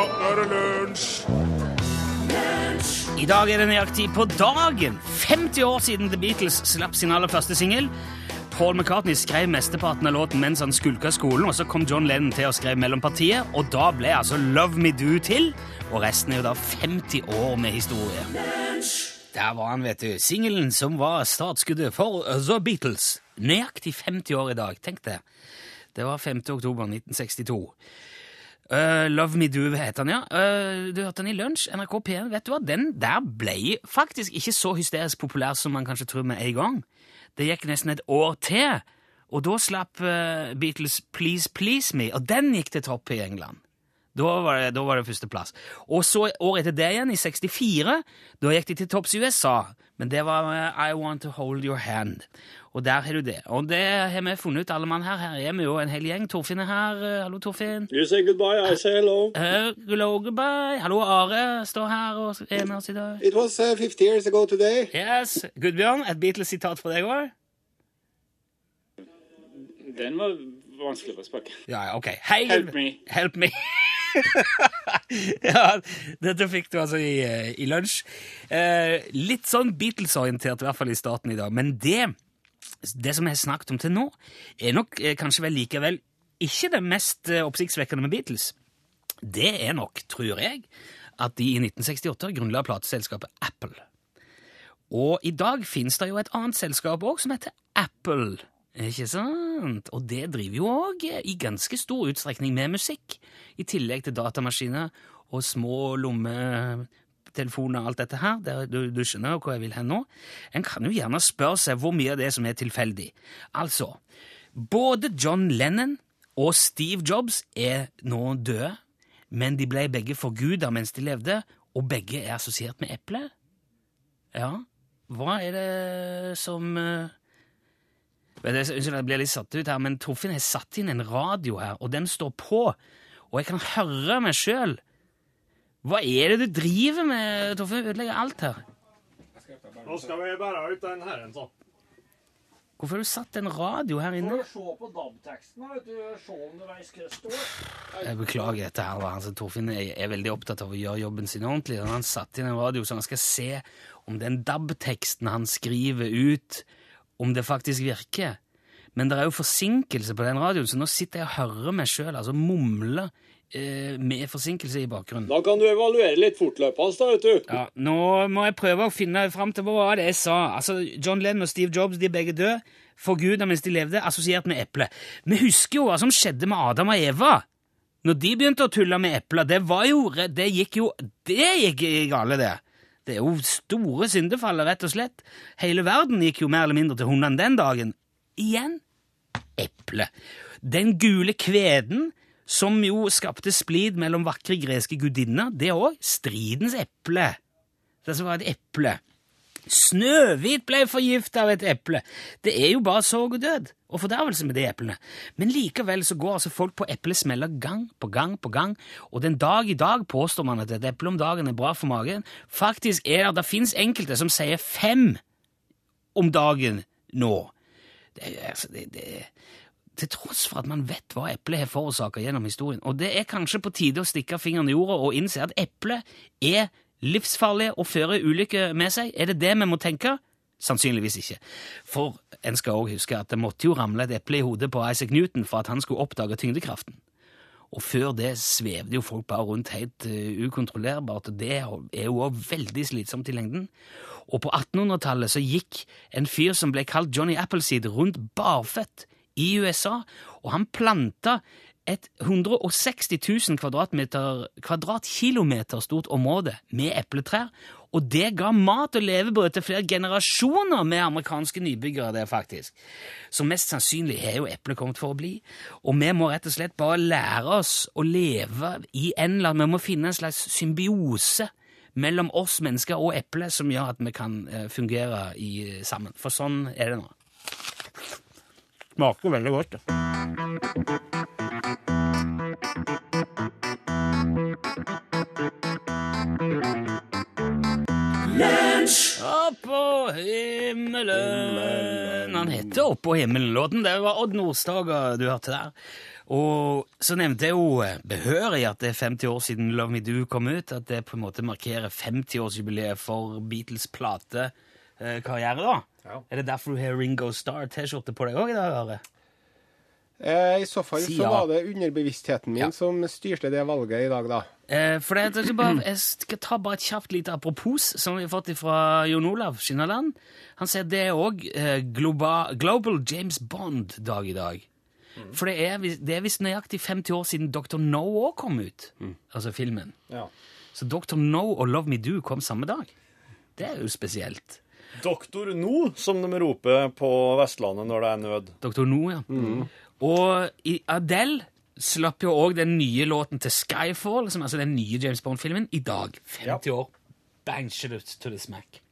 nå er det lunsj! I dag er det nøyaktig på dagen 50 år siden The Beatles slapp sin aller første singel. Paul McCartney skrev mesteparten av låten mens han skulka skolen, og så kom John Lennon til å skrive mellompartiet, og da ble altså Love Me Do til, og resten er jo da 50 år med historie. Der var han, vet du. Singelen som var startskuddet for The Beatles. Nøyaktig 50 år i dag. Tenk det. Det var 5. oktober 1962. Uh, Love Me Do heter den, ja. Uh, du hørte den i lunsj. NRK P1. Vet du hva? Den der ble faktisk ikke så hysterisk populær som man kanskje tror med en gang. Det gikk nesten et år til, og da slapp uh, Beatles Please Please Me, og den gikk til topp i England. Da var det, da var det førsteplass. Og så året etter det igjen, i 64, da gikk de til topps i USA. Men det var uh, I Want To Hold Your Hand. Og der har du det. Og det har vi funnet ut, alle mann her. Her er vi jo en hel gjeng. Torfinn er her. Hallo, Torfinn. You say goodbye, I say hello. Uh, hello, goodbye. Hallo, Are står her og er med oss i dag. It was uh, 50 years ago today. Yes. Gudbjørn, et Beatles-sitat for deg òg? Den var vanskelig å spørre. Ja, ja, ok. Hei, Help me. Help me. ja, dette fikk du altså i, eh, i lunsj. Eh, litt sånn Beatles-orientert, i hvert fall i starten i dag. Men det, det som jeg har snakket om til nå, er nok eh, kanskje vel likevel ikke det mest eh, oppsiktsvekkende med Beatles. Det er nok, tror jeg, at de i 1968 grunnla plateselskapet Apple. Og i dag finnes det jo et annet selskap òg som heter Apple. Ikke sant? Og det driver jo òg i ganske stor utstrekning med musikk, i tillegg til datamaskiner og små lommetelefoner og alt dette her. Der, du, du skjønner hvor jeg vil hen nå. En kan jo gjerne spørre seg hvor mye av det som er tilfeldig. Altså, både John Lennon og Steve Jobs er nå døde, men de ble begge forguda mens de levde, og begge er assosiert med eple. Ja, hva er det som eh, Unnskyld, jeg blir litt satt ut her, men Torfinn har satt inn en radio her, og den står på, og jeg kan høre meg sjøl. Hva er det du driver med, Toffe? Ødelegger alt her. Nå skal vi bare ut den her en sånn. Hvorfor har du satt en radio her inne? se på DAB-teksten, vet du. Se underveis hva det står. Jeg beklager dette her. Altså, Torfinn er, er veldig opptatt av å gjøre jobben sin ordentlig. Han har satt inn en radio så han skal se om den DAB-teksten han skriver ut, om det faktisk virker. Men det er jo forsinkelse på den radioen, så nå sitter jeg og hører meg sjøl altså mumle med forsinkelse i bakgrunnen. Da kan du evaluere litt fortløpende, da, vet du. Ja, Nå må jeg prøve å finne fram til hva det jeg sa. Altså, John Lennon og Steve Jobs de er begge døde. Forguda mens de levde, assosiert med eple. Vi husker jo hva som skjedde med Adam og Eva. Når de begynte å tulle med epler, det var jo Det gikk jo Det gikk gale, det. Det er jo store syndefaller, rett og slett. Hele verden gikk jo mer eller mindre til hundene den dagen. Igjen eple. Den gule kveden, som jo skapte splid mellom vakre greske gudinner, det òg stridens eple. Det som var et eple. Snøhvit ble forgifta av et eple. Det er jo bare sorg og død og fordervelse med de eplene. Men likevel så går altså folk på eplesmeller gang på gang på gang, og den dag i dag påstår man at et eple om dagen er bra for magen. Faktisk er det, det fins enkelte som sier fem om dagen nå. Det, altså, det, det, til tross for at man vet hva eplet har forårsaka gjennom historien. Og det er kanskje på tide å stikke fingeren i jorda og innse at eplet er livsfarlig og fører ulykker med seg. Er det det vi må tenke? Sannsynligvis ikke. For en skal òg huske at det måtte jo ramle et eple i hodet på Isaac Newton for at han skulle oppdage tyngdekraften. Og før det svevde jo folk bare rundt helt uh, ukontrollerbart, og det er jo også veldig slitsomt i lengden. Og på 1800-tallet så gikk en fyr som ble kalt Johnny Appleseed rundt barføtt i USA, og han planta et 160 000 kvadratmeter, kvadratkilometer stort område med epletrær, og det ga mat og levebrød til flere generasjoner med amerikanske nybyggere, det faktisk. Så mest sannsynlig har jo eplet kommet for å bli, og vi må rett og slett bare lære oss å leve i en eller annen Vi må finne en slags symbiose mellom oss mennesker og eplet som gjør at vi kan eh, fungere i, sammen. For sånn er det nå. Smaker veldig godt. det. Opp og himmelen Han heter Oppå himmelen-låten. Det var Odd Nordstoga du hørte der. Og så nevnte jeg jo eh, behørig at det er 50 år siden Love Me Do kom ut. At det på en måte markerer 50-årsjubileet for Beatles platekarriere, da. Ja. Er det derfor du har Ringo Starr-T-skjorte på deg òg i dag, Are? Eh, I så fall Si så var det underbevisstheten min Ja. som styrte det valget i dag, da. Eh, for det, jeg, bare, jeg skal ta bare et kjapt lite apropos som vi har fått fra Jon Olav Skinnaland. Han sier det er òg eh, globa- Global James Bond-dag i dag. For det er, det er visst nøyaktig 50 år siden Dr. No òg kom ut. Altså filmen. Ja. Så Dr. No og Love Me Do kom samme dag. Det er jo spesielt. Doktor No, som de roper på Vestlandet når det er nød. Doktor No, ja. Og i Adele slapp jo òg den nye låten til Skyfall, som altså den nye James Bond-filmen, i dag. 50 år. Bang shit to the smack.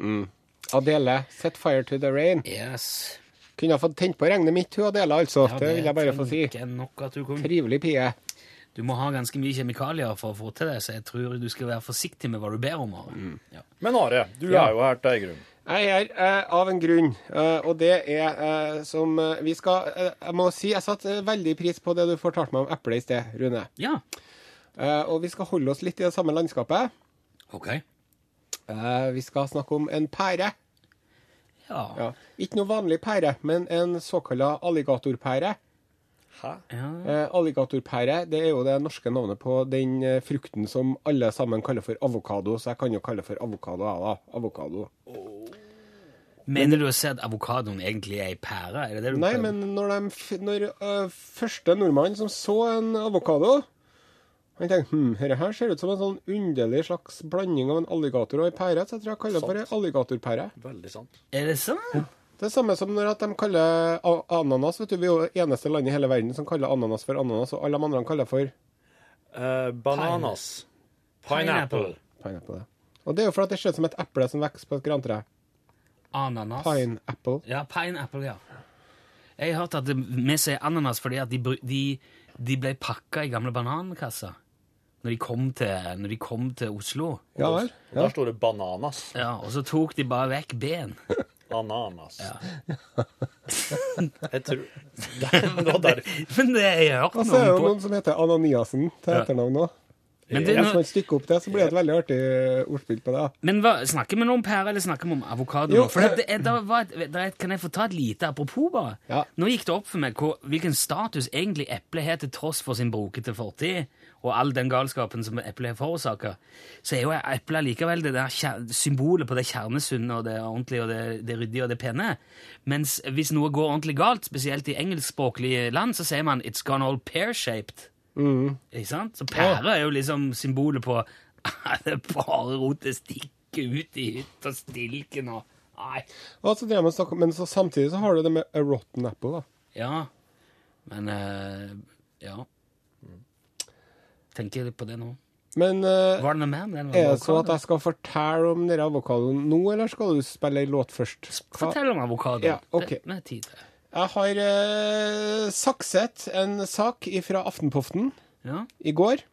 Adele, 'Set Fire to the Rain'. Yes. Kunne ha fått tent på regnet mitt, hun Adele, altså. Ja, det vil jeg bare få si. nok at du, kunne. Trivelig pie. du må ha ganske mye kjemikalier for å få til det, så jeg tror du skal være forsiktig med hva du ber om. Mm. Ja. Men Are, du Ja. er jo her til ei grunn. Jeg er her eh, av en grunn, eh, og det er eh, som vi skal Jeg må si jeg satte veldig pris på det du fortalte meg om eplet i sted, Rune. ja. Eh, og vi skal holde oss litt i det samme landskapet. Ok. Eh, vi skal snakke om en pære. Ja. Ja. Ikke noe vanlig pære, men en såkalla alligatorpære. Hæ? ja. Eh, alligatorpære det er jo det norske navnet på den eh, frukten som alle sammen kaller for avokado, så jeg kan jo kalle det for avokado. jeg, da. Avokado. Mener du å si at avokadoen egentlig er ei pære? Er det det du Nei, prøver? men når, de, når uh, første nordmann som så en avokado Han tenkte hm, dette her ser ut som en sånn underlig slags blanding av en alligator og ei pære, så jeg tror jeg kaller det for ei alligatorpære. Veldig sant. Er det sånn? Det er samme som når at de kaller ananas. vet du, Vi er jo det eneste landet i hele verden som kaller ananas for ananas, og alle de andre kaller for uh, bananas. Pineapple. pineapple. Og det er jo fordi det ser ut som et eple som vokser på et grantre. Ananas? Pineapple. Ja, pineapple, ja. Jeg har hørt at vi sier ananas fordi at de, de, de ble pakka i gamle banankasser når de kom til, når de kom til Oslo. Ja vel. Ja. Der sto det bananas. Ja, Og så tok de bare vekk ben. Ananas. Jeg tror Det var der. Men det har jeg Og så er det jo noen som heter Ananiassen til Ja. etternavn òg. Men, det, Hvis man stykker opp det, så blir det et veldig artig ordspill på det. men hva, snakker vi nå om pære, eller snakker vi om avokado? Jo. For det, det, det var det Kan jeg få ta et lite apropos, bare? Ja. Nå gikk det opp for meg hvor, hvilken status egentlig eplet har til tross for sin brokete fortid, og all den galskapen som eplet har forårsaka. Så er jo eplet likevel det der symbolet på det kjernesunne og det ordentlige og det, det ryddige og det pene. Mens hvis noe går ordentlig galt, spesielt i engelskspråklige land, så sier man 'it's gone all pear-shaped'. Ikke sant? Så pære er jo liksom symbolet på det er bare rotet stikker ut i hytt og stilken og Nei. Og så drev man og snakket om- Men så samtidig så har du det med a rotten apple. da. Ja. Men uh, Ja. Tenker litt på det nå. Men uh, Var det noe med den? er det så at jeg skal fortelle om denne avokadoen nå, eller skal du spille ei låt først? Hva? Fortell om avokadoen. Ja, okay. Det, med tid til. Jeg har uh, sakset en sak fra Aftenpoften Ja. i går.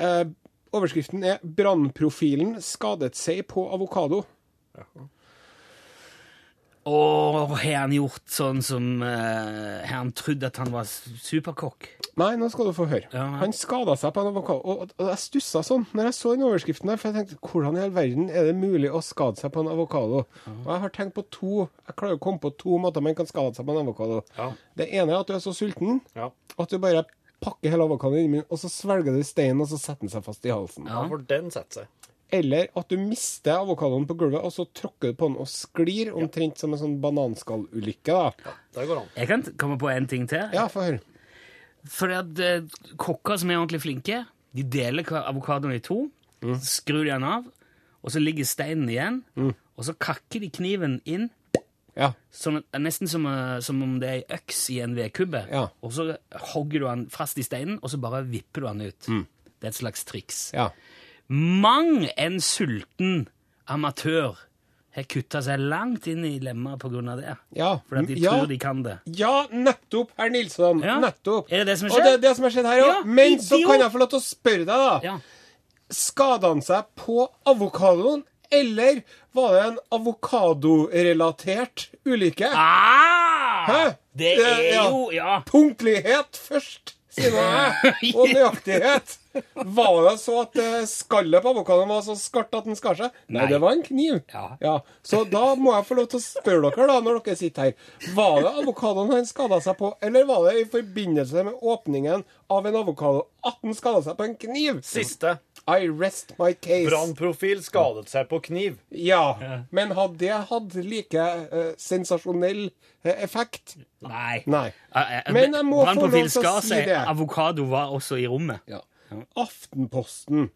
Uh, overskriften er 'Brannprofilen skadet seg på avokado'. Og har han gjort sånn som eh, Har han trodd at han var superkokk? Nei, nå skal du få høre. Ja, ja. Han skada seg på en avokado. Og, og jeg stussa sånn når jeg så den overskriften der, for jeg tenkte hvordan i all verden er det mulig å skade seg på en avokado? Og jeg har tenkt på to Jeg klarer å komme på to måter man kan skade seg på en avokado. Ja. Det ene er at du er så sulten Ja. at du bare pakker hele avokadoen inni munnen, og så svelger du steinen, og så setter den seg fast i halsen. ja, for den setter seg. Eller at du mister avokadoen på gulvet, og så tråkker du på den og sklir, omtrent som en sånn bananskallulykke, da. Ja, går an. Jeg kan komme på en ting til. Ja, få høre. Fordi at eh, kokker som er ordentlig flinke, de deler avokadoen i to, skrur de den av, og så ligger steinen igjen, og så kakker de kniven inn, Ja. sånn nesten som, eh, som om det er ei øks i en vedkubbe, Ja. og så hogger du den fast i steinen, og så bare vipper du den ut. Det er et slags triks. Ja. Mang en sulten amatør har kutta seg langt inn i lemma grunn av det. Ja. Fordi de ja. tror de kan det. Ja, nettopp, herr Nilsson. Ja. Nettopp. Er det det som har Og det er det som har skjedd her òg. Ja, Men så kan jeg få lov til å spørre deg, da. Ja. Skada han seg på avokadoen, Eller var det en avokadorelatert ulykke? Ah! Hæ? Det er ja. jo Ja. Punktlighet først, sier jeg. Og nøyaktighet. Var det så at eh, skallet på avokadoen var så skarpt at den skar seg? Nei, Nei. det var en kniv. Ja. Så da må jeg få lov til å spørre dere, da, når dere sitter her. Var det avokadoen han skada seg på, eller var det i forbindelse med åpningen av en avokado at han skada seg på en kniv? Siste. I rest my case. Brannprofil skadet seg på kniv. Ja. Men hadde det hatt like uh, sensasjonell uh, effekt? Nei. Nei. Men jeg må få lov til å si det. Avokado var også i rommet. Ja. Aftenposten.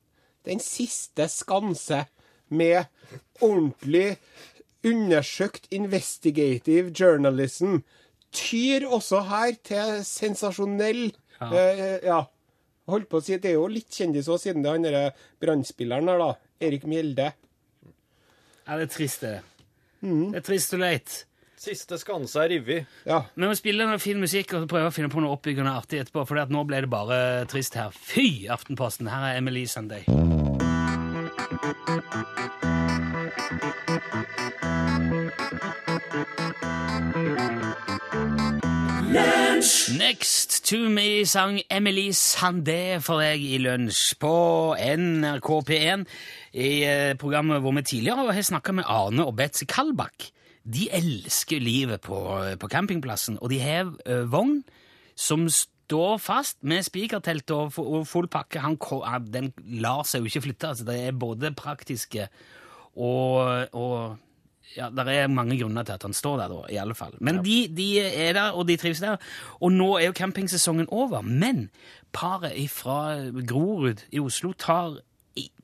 Den siste skanse med ordentlig undersøkt investigative journalism tyr også her til sensasjonell ja. Eh, ja. Holdt på å si, Det er jo litt kjendis òg, siden det er han derre brannspilleren her, da. Erik Mjelde. Ja, det er trist, det. Mm. Det er trist og leit. Siste skanse er revet. Ja. Vi må spille noe fin musikk og prøve å finne på noe oppbyggende artig etterpå, for nå ble det bare trist her. Fy, Aftenposten! Her er Emily Sunday. Next to me sang Emily Sandé for deg i lunsj på NRK P1 i eh, programmet hvor vi tidligere har snakka med Arne og Betzy Kalbakk. De elsker livet på, på campingplassen, og de har uh, vogn som står fast med spikertelt og, og full pakke. Han, den lar seg jo ikke flytte. Altså, det er både praktiske og, og ja, Det er mange grunner til at han står der, da, i alle fall. Men de, de er der, og de trives der. Og nå er jo campingsesongen over. Men paret fra Grorud i Oslo tar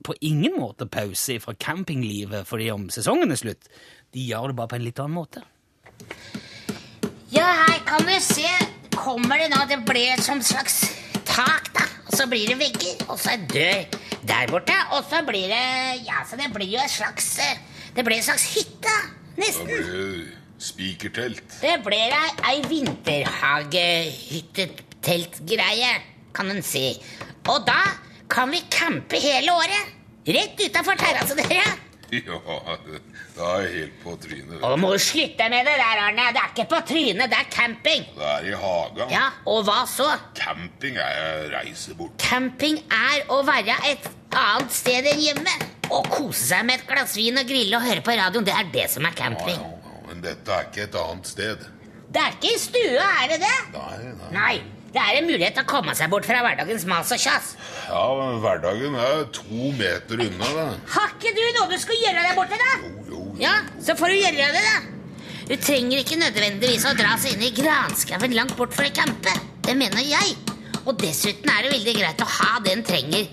på ingen måte pause fra campinglivet fordi om sesongen er slutt. De gjør det bare på en litt annen måte. Ja, her kan du se. Kommer det nå? Det ble et sånt slags tak, da. Og så blir det vegger, og så en dør der borte. Og så blir det Ja, så det blir jo et slags eh, Det blir en slags hytte. Nesten. Spikertelt. Det blir ei, ei vinterhagehytteteltgreie, kan en si. Og da kan vi campe hele året. Rett utafor terrassen dere. Ja, da er helt på trynet. Og må du slutte med det der, Arne. Det er ikke på trynet, det er camping. Det er i hagen. Ja, Og hva så? Camping er reise bort. Camping er å være et annet sted enn hjemme. Å kose seg med et glass vin og grille og høre på radioen, det er det som er camping. ja, ja, men dette er ikke et annet sted. Det er ikke i stua, er det det? Nei, nei. Nei, det er en mulighet til å komme seg bort fra hverdagens mas og kjas. Ja, men hverdagen er to meter unna, da. Har ikke du noe du skal gjøre der borte, da? Jo, jo. Ja, så får du gjøre det, da. Du trenger ikke nødvendigvis å dra seg inn i granskauen langt bort for å campe. Det mener jeg. Og dessuten er det veldig greit å ha det en trenger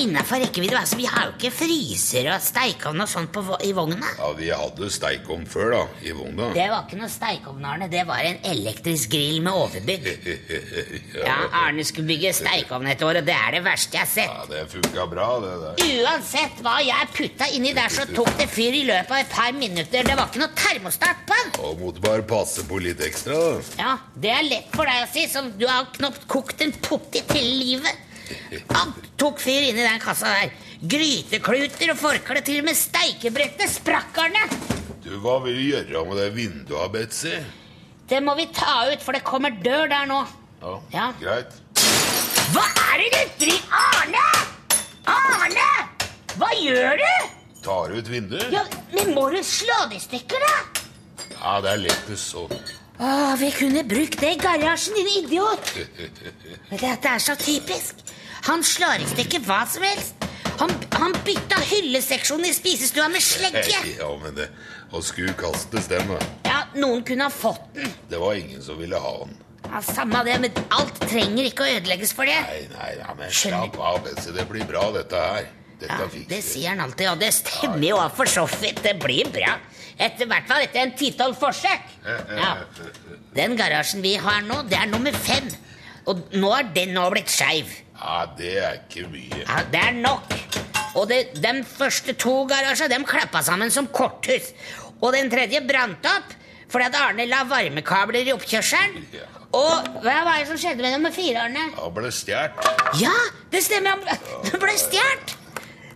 innafor rekkevidde. Altså, vi har jo ikke fryser og steikeovn og sånt på, i vogna. Ja, vi hadde steikovn før, da, i vogna. Det var ikke noe steikeovn, Arne. Det var en elektrisk grill med overbygg. Ja, Arne skulle bygge steikeovn et år, og det er det verste jeg har sett. Ja, det funka bra, det der. Uansett hva jeg putta inni der, så tok det fyr i løpet av et par minutter. Det var ikke noe termostat på den. Og måtte bare passe på litt ekstra, da. Ja, det er lett for deg å si, som du har knapt kokt en potet hele livet. Alt tok fyr inni den kassa der. Grytekluter og forkle, til og med steikebrettet sprakk, Arne. Du, hva vil du gjøre med det vinduet, Betsy? Det må vi ta ut, for det kommer dør der nå. Ja, Ja. greit. Hva er det du driver Arne! Arne! Hva gjør du? Tar ut vinduet? Ja, men må du slå det i stykker, da? Ja, det er lettest sånn. Å, vi kunne brukt det i garasjen, din idiot. Men Dette er så typisk. Han slår i stykker hva som helst. Han, han bytta hylleseksjonen i spisestua med slegge. Ja, men det Å skulle kastes stemme. Ja, noen kunne ha fått den. Det var ingen som ville ha den. Ja, Samme det, men alt trenger ikke å ødelegges for det. Nei, nei, nei, men slapp av, Betsy. Det blir bra, dette her. Dette Ja, Det sier han alltid, og det stemmer jo for så vidt. Det blir bra. Etter hvert fall etter en ti-tolv forsøk. Ja. Den garasjen vi har nå, det er nummer fem. Og nå er den nå blitt skeiv. Ja, det er ikke mye. Ja, det er nok. Og det, de første to garasjene de klappa sammen som korthus. Og den tredje brant opp fordi at Arne la varmekabler i oppkjørselen. Ja. Og hva var det som skjedde med nummer fire, Arne? Han ble stjålet. Ja, det stemmer! han ble stjålet!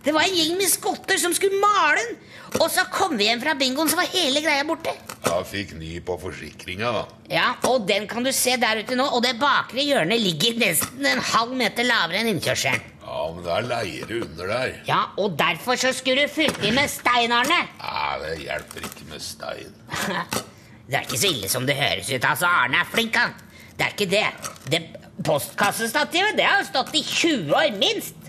Det var en gjeng med skotter som skulle male den. Og så kom vi hjem fra bingoen, så var hele greia borte. Da fikk ny på forsikringa, da. Ja, Og den kan du se der ute nå. Og det bakre hjørnet ligger nesten en halv meter lavere enn innkjørselen. Ja, men det er leire under der. Ja, Og derfor så skulle du fylt i med stein, Arne. Nei, det hjelper ikke med stein. Det er ikke så ille som det høres ut. altså. Arne er flink, han. Det er ikke det. Det postkassestativet det har jo stått i 20 år minst.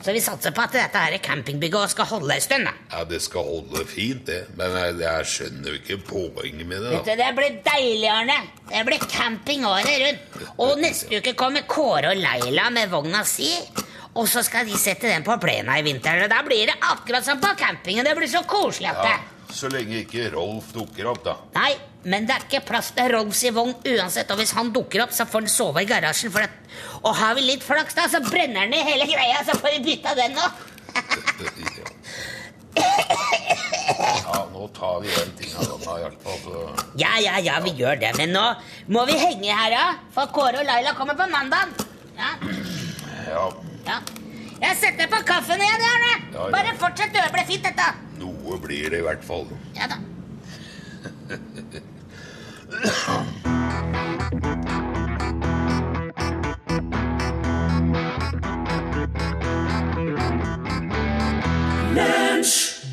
Så vi satser på at dette her campingbygget skal holde en stund. da. Ja, det skal holde fint, det. Men jeg, jeg skjønner jo ikke poenget med det, Vet da. du, Det blir deilig, Arne. Det blir camping året rundt. Og neste uke kommer Kåre og Leila med vogna si. Og så skal de sette den på plena i vinteren. Og da blir det akkurat som på campingen. Det blir så koselig at det. Så lenge ikke Rolf dukker opp, da. Nei, men det er ikke plass til Rolfs i vogn uansett. Og hvis han dukker opp, så får han sove i garasjen. At, og har vi litt flaks, da, så brenner han ned hele greia. Så får vi bytta den nå. Ja, nå tar vi den tinga da, da, iallfall. Så Ja, ja, ja, vi gjør det. Men nå må vi henge her, da. For Kåre og Laila kommer på mandag. Ja, ja, ja. Jeg setter på kaffen igjen, Arne. Ja, ja. Bare fortsett. Det blir fint, dette. Blir det i hvert fall. Ja da.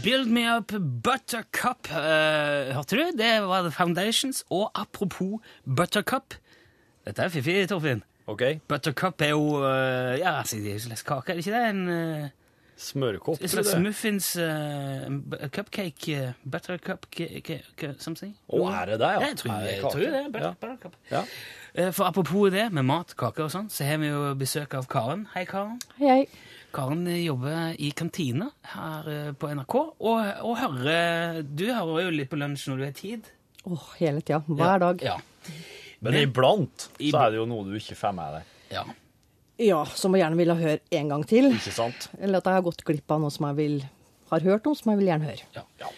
Build Me Up Buttercup. Uh, hørte du? Det var The Foundations. Og apropos Buttercup Dette er fiffig, Torfinn. Okay. Buttercup er jo uh, Ja, altså, det er jo slags kake, er det ikke det? En, eh, Smørkopp. slags det. muffins uh, Cupcake uh, ca- ca- something? Å, er det det, ja? Ja, jeg tror, det jeg tror det. er Butter, Ja. Buttercup. Ja. Eh, For apropos det, med mat, kaker og sånn, så har vi jo besøk av Karen. Hei, Karen. Hei, hei. Karen eh, jobber i kantina her eh, på NRK, og, og hører Du hører jo litt på lunsj når du har tid. Åh, hele tida. Hver dag. Ja. Men iblant så er det jo noe du ikke får med deg. ja. Ja, som jeg gjerne ville høre en gang til. Ikke sant? Eller at jeg har gått glipp av noe som jeg vil, har hørt om, som jeg vil gjerne høre. Ja.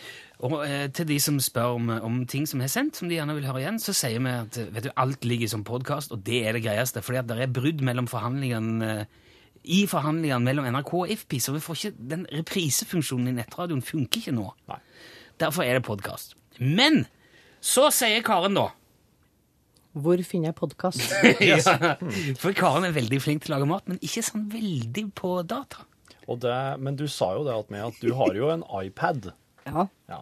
Og eh, til de som spør om, om ting som er sendt, som de gjerne vil høre igjen, så sier vi at eh, vet du, alt ligger som podkast, og det er det greieste. fordi at det er brudd mellom forhandlingene eh, i forhandlingene mellom NRK og IFPI, så vi får ikke, den reprisefunksjonen i nettradioen funker ikke nå. Nei. Derfor er det podkast. Men så sier Karen, da Hvor finner jeg podkast? ja, For Karen er veldig flink til å lage mat, men ikke sånn veldig på data. Og det, men du sa jo det at, med at du har jo en iPad. Ja. Ja.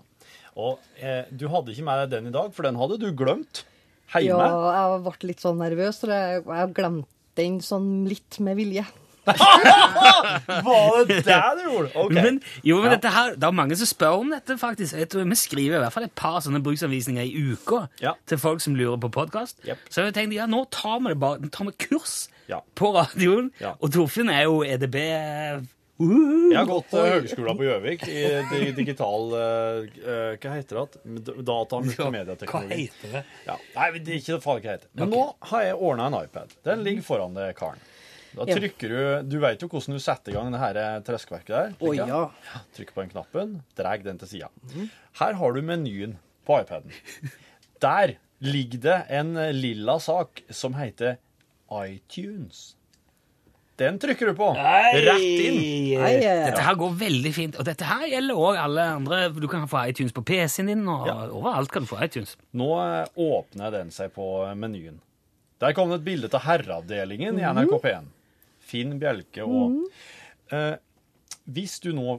Og eh, du hadde ikke med deg den i dag, for den hadde du glemt hjemme. ja, jeg ble litt sånn nervøs, og jeg, jeg glemte den sånn litt med vilje. Var det det du gjorde? Ok. Men, jo, men dette her, det er mange som spør om dette, faktisk. Jeg tror Vi skriver i hvert fall et par sånne bruksanvisninger i uka Ja. til folk som lurer på podkast. Jep. Så jeg tenkte ja, nå tar vi det bare, nå tar vi kurs Ja. på radioen. Ja. Og Torfinn er jo EDB uh, Jeg har gått uh, høgskolen på Gjøvik i di- digital eh, eh, Hva heter det? D- Data- og Hva multimediateknologi. heter det? Ja. Nei, det er ikke det farlig hva det heter. Men nå har jeg ordna en iPad. Den ligger foran deg, Karen. Da Ja. trykker du Du vet jo hvordan du setter i gang det her treskverket der. Å ikke? ja. Trykk på den knappen, drar den til sida. Her har du menyen på iPaden. Der ligger det en lilla sak som heter iTunes. Den trykker du på. Rett inn. Nei, eh, Dette her går veldig fint. Og dette her gjelder òg alle andre. Du kan få iTunes på PC-en din, og Ja. overalt kan du få iTunes. Nå eh, åpner den seg på menyen. Der kom det et bilde av herreavdelingen i NRK P1. Finn Bjelke og eh, Hvis du nå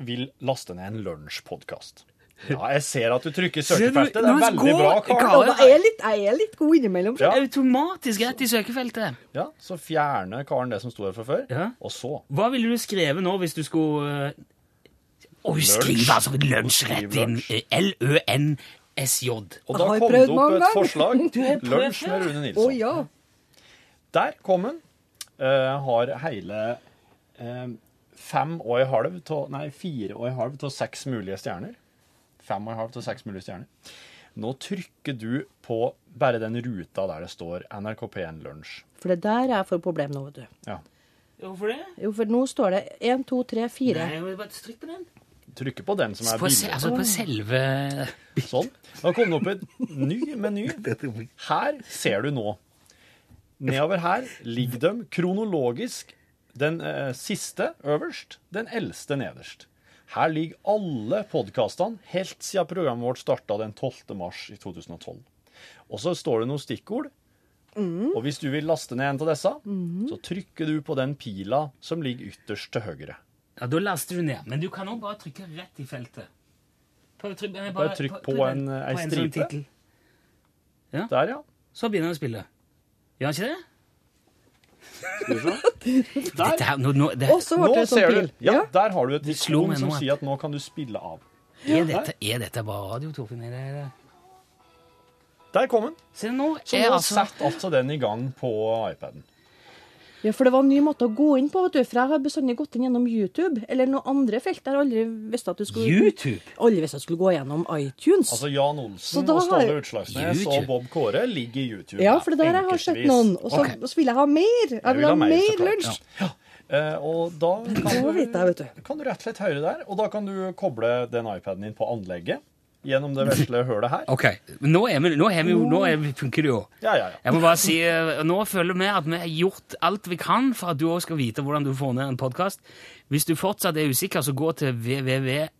vil laste ned en lunsjpodkast Ja, jeg ser at du trykker søkefeltet. Det er veldig bra, ja, Karen. er jeg, litt, jeg er litt god innimellom. Ja. Automatisk rett i søkefeltet. Ja, Så fjerner Karen det som sto der fra før, Ja. og så Hva ville du skrevet nå hvis du skulle uh... Oi, skriv altså lunsj rett inn. L-Ø-N-S-J. Og da kom det opp et forslag. Lunsj med. Rune Nilsson. Nilsson. ja. Der kom den. Eh, har hele eh, fem og en halv til, Nei, fire og en halv til seks mulige stjerner. Fem og en halv av seks mulige stjerner. Nå trykker du på bare den ruta der det står NRK P1 Lunsj. For det der er for problem nå, vet du. Ja. Hvorfor det? Jo, for nå står det 1, 2, 3, 4. Nei, jeg bare trykke på den. Trykker på den som er På, altså på selve Sånn. Da kom det opp et ny meny. Her ser du nå. Nedover her ligger de kronologisk Den eh, siste øverst, den eldste nederst. Her ligger alle podkastene helt siden programmet vårt starta den 12. mars i 2012. Og så står det noen stikkord. Og hvis du vil laste ned en av disse, så trykker du på den pila som ligger ytterst til høyre. Ja, Da laster du ned. Men du kan òg bare trykke rett i feltet. Prøv, trykk, bare, Bare trykk på en, en, en, stripe. sånn stripe. Der, ja. Så begynner du å spille. Gjør han ikke det? Skal vi se. Dette nå, nå, det, Og så ble Nå det sånn ser du. pil. Ja, der har du et slo meg som nå at- sier at nå kan du spille av. er, dette, er dette bare radio, Torfinn? Er det, er? Der kom den. Se, nå Så er nå altså setter altså den i gang på iPaden. Ja, for det var en ny måte å gå inn på, vet du. For jeg har bestandig gått inn gjennom YouTube, eller noen andre felt. Jeg har aldri visst at du skulle YouTube? Aldri visst at du skulle gå gjennom iTunes. Altså Jan Olsen og Ståle Utslagsnes og Bob Kåre ligger i YouTube. ja, for det der jeg har sett noen. Og så, okay. så vil jeg ha mer. Jeg vil ha mer så lunsj. Ja. Eh, og da kan du, du. kan du rett og slett høre der. Og da kan du koble den iPaden din på anlegget gjennom det vesle hølet her. Ok, men nå, er vi, nå, er vi nå er vi, funker det jo. Ja, ja, ja. Jeg må bare si, eh, Nå føler vi at vi har gjort alt vi kan for at du òg skal vite hvordan du får ned en podkast. Hvis du fortsatt er usikker, så gå til www.nrk.no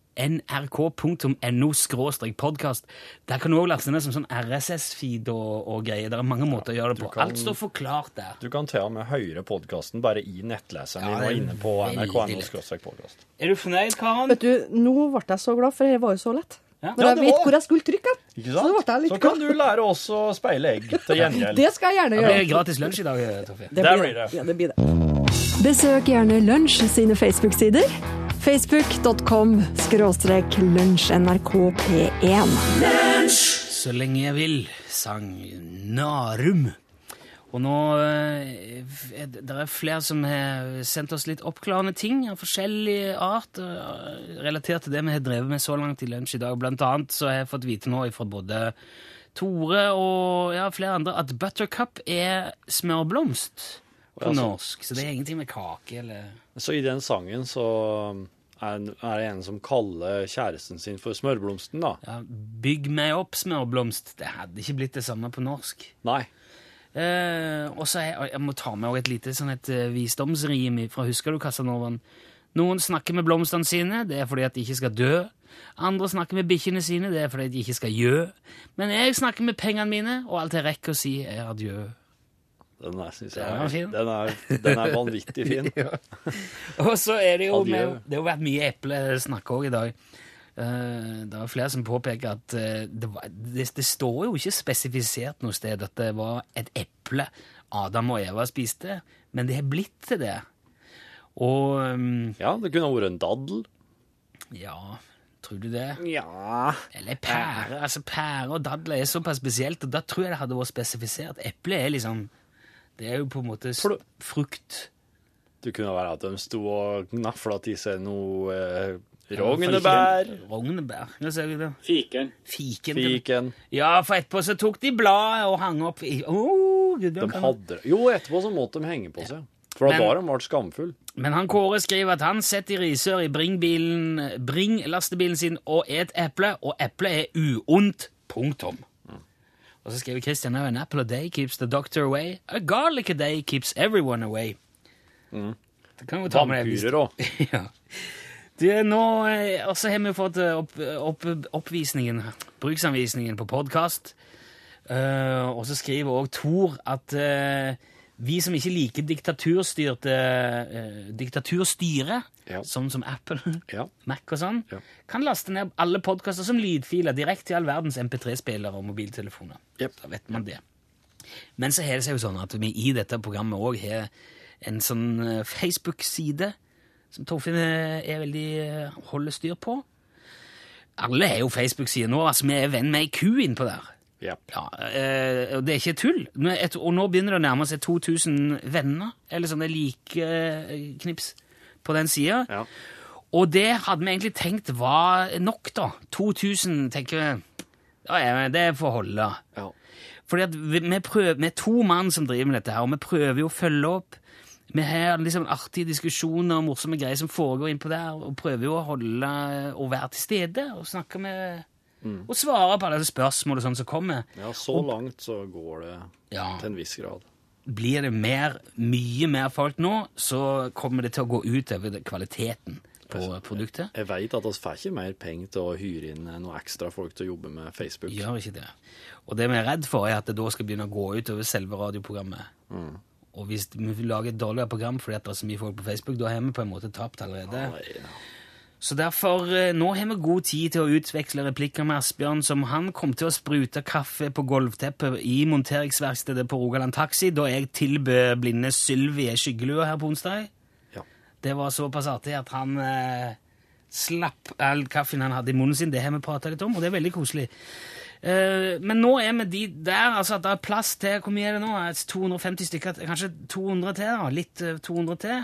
podkast. Der kan du òg laste ned som sånn RSS-feed og, og greier. Det er mange måter å gjøre det på. kan- Alt står forklart der. Du kan til og med høre podkasten bare i nettleseren Ja, din og inne på nrk.no podkast. Er du fornøyd, Karen? Vet du, nå ble jeg så glad, for det var jo så lett. Ja. Når Ja, jeg vet hvor jeg skulle trykke. Ikke Så Så kan du lære oss å speile egg til gjengjeld. Det skal jeg gjerne gjøre. Det blir gratis lunsj i dag, Toffe. Det blir det. Ja, det blir det. Besøk gjerne Lunsj sine Facebook-sider. Facebook.com skråstrek lunsjnrkp1. Så lenge jeg vil, sang Narum. Og nå eh, er det er flere som har sendt oss litt oppklarende ting av forskjellig art, eh, relatert til det vi har drevet med så langt i lunsj i dag. Blant annet så har jeg fått vite nå fra både Tore og ja, flere andre at buttercup er smørblomst på altså, norsk. Så det er ingenting med kake eller Så i den sangen så er det en som kaller kjæresten sin for smørblomsten, da. ja, Bygg meg opp, smørblomst. Det hadde ikke blitt det samme på norsk. Nei. Eh, og så jeg, jeg må ta med et lite sånn et eh, visdomsrim fra Husker du Casanovaen? Noen snakker med blomstene sine, det er fordi at de ikke skal dø. Andre snakker med bikkjene sine, det er fordi at de ikke skal gjø. Men jeg snakker med pengene mine, og alt jeg rekker å si, er adjø. Den er, synes Den er fin. Den er, den er vanvittig fin. Og så er det jo med, Det har vært mye eplesnakk òg i dag. Eh, det var flere som påpeker at eh, det, var, det, det står jo ikke spesifisert noe sted at det var et eple Adam og Eva spiste, men det har blitt til det. Og um, Ja, det kunne vært en daddel. ja Tror du det? Ja Eller pære. Altså, pære og dadler er såpass spesielt, og da tror jeg det hadde vært spesifisert. Eple er liksom Det er jo på en måte frukt. Det kunne være at de sto og gnafla til seg noe eh, rognebær. Rognebær. Nå ser vi det. Fiken. Fiken. Fiken. Ja, for etterpå så tok de bladet og hang opp i oh, De hadde Jo, etterpå så måtte de henge på seg. For da var de ble skamfull. Men han Kåre skriver at han sitter i Risør i Bring-bilen, Bring-lastebilen sin og et eple, og eplet er uondt. Punktum. Og så skriver Christian an apple a day keeps the doctor away. A garlic a day keeps everyone away. Det kan jo ta med det. Vampyrer òg. ja. Du, nå, også har vi fått eh, opp, opp, oppvisningen, bruksanvisningen på podkast. og så skriver òg Tor at uh, vi som ikke liker diktaturstyrte uh, diktaturstyre, Ja. sånn som Apple, Ja. Mac og sånn, Ja. kan laste ned alle podkaster som lydfiler direkte til all verdens MP3-spillere og mobiltelefoner. Yep. Da vet man det. Men så har det seg jo sånn at vi i dette programmet òg har en sånn eh, Facebook-side som Torfinn eh, er veldig eh, holder styr på. Alle er jo Facebook-sider nå. altså Vi er venn med ei ku innpå der. Yep. Ja, eh, og Det er ikke tull. Og nå begynner det å nærme seg 2000 venner, eller sånne likeknips, på den sida. Ja. Og det hadde vi egentlig tenkt var nok, da. 2000, tenker vi. Ja, det får holde. Ja. Fordi at vi, vi, prøver, vi er to mann som driver med dette her, og vi prøver jo å følge opp. Vi har liksom artige diskusjoner og morsomme greier som foregår innpå der, og prøver jo å holde og være til stede og snakke med Og svare på alle spørsmål og sånn som kommer. ja, så langt så går det Ja. til en viss grad. blir det mer, mye mer folk nå, så kommer det til å gå ut over kvaliteten på produktet. Jeg veit at vi får ikke mer penger til å hyre inn noen ekstra folk til å jobbe med Facebook. Gjør ikke det. Og det vi er redd for, er at det da skal begynne å gå ut over selve radioprogrammet. Mm. Og hvis vi lager et dårligere program fordi det er så mye folk på Facebook, da har vi på en måte tapt allerede. Så derfor, eh, nå har vi god tid til å utveksle replikker med Asbjørn, som han kom til å sprute kaffe på gulvteppet i monteringsverkstedet på Rogaland Taxi da jeg tilbød blinde Sylvi ei skyggelue her på onsdag. Det var såpass artig at han eh, slapp all kaffen han hadde i munnen sin. Det har vi prata litt om, og det er veldig koselig. Eh, men nå er vi de der, altså at det er plass til Hvor mye er det nå? Et 250 stykker? Kanskje 200 til? da? Litt eh, 200 til?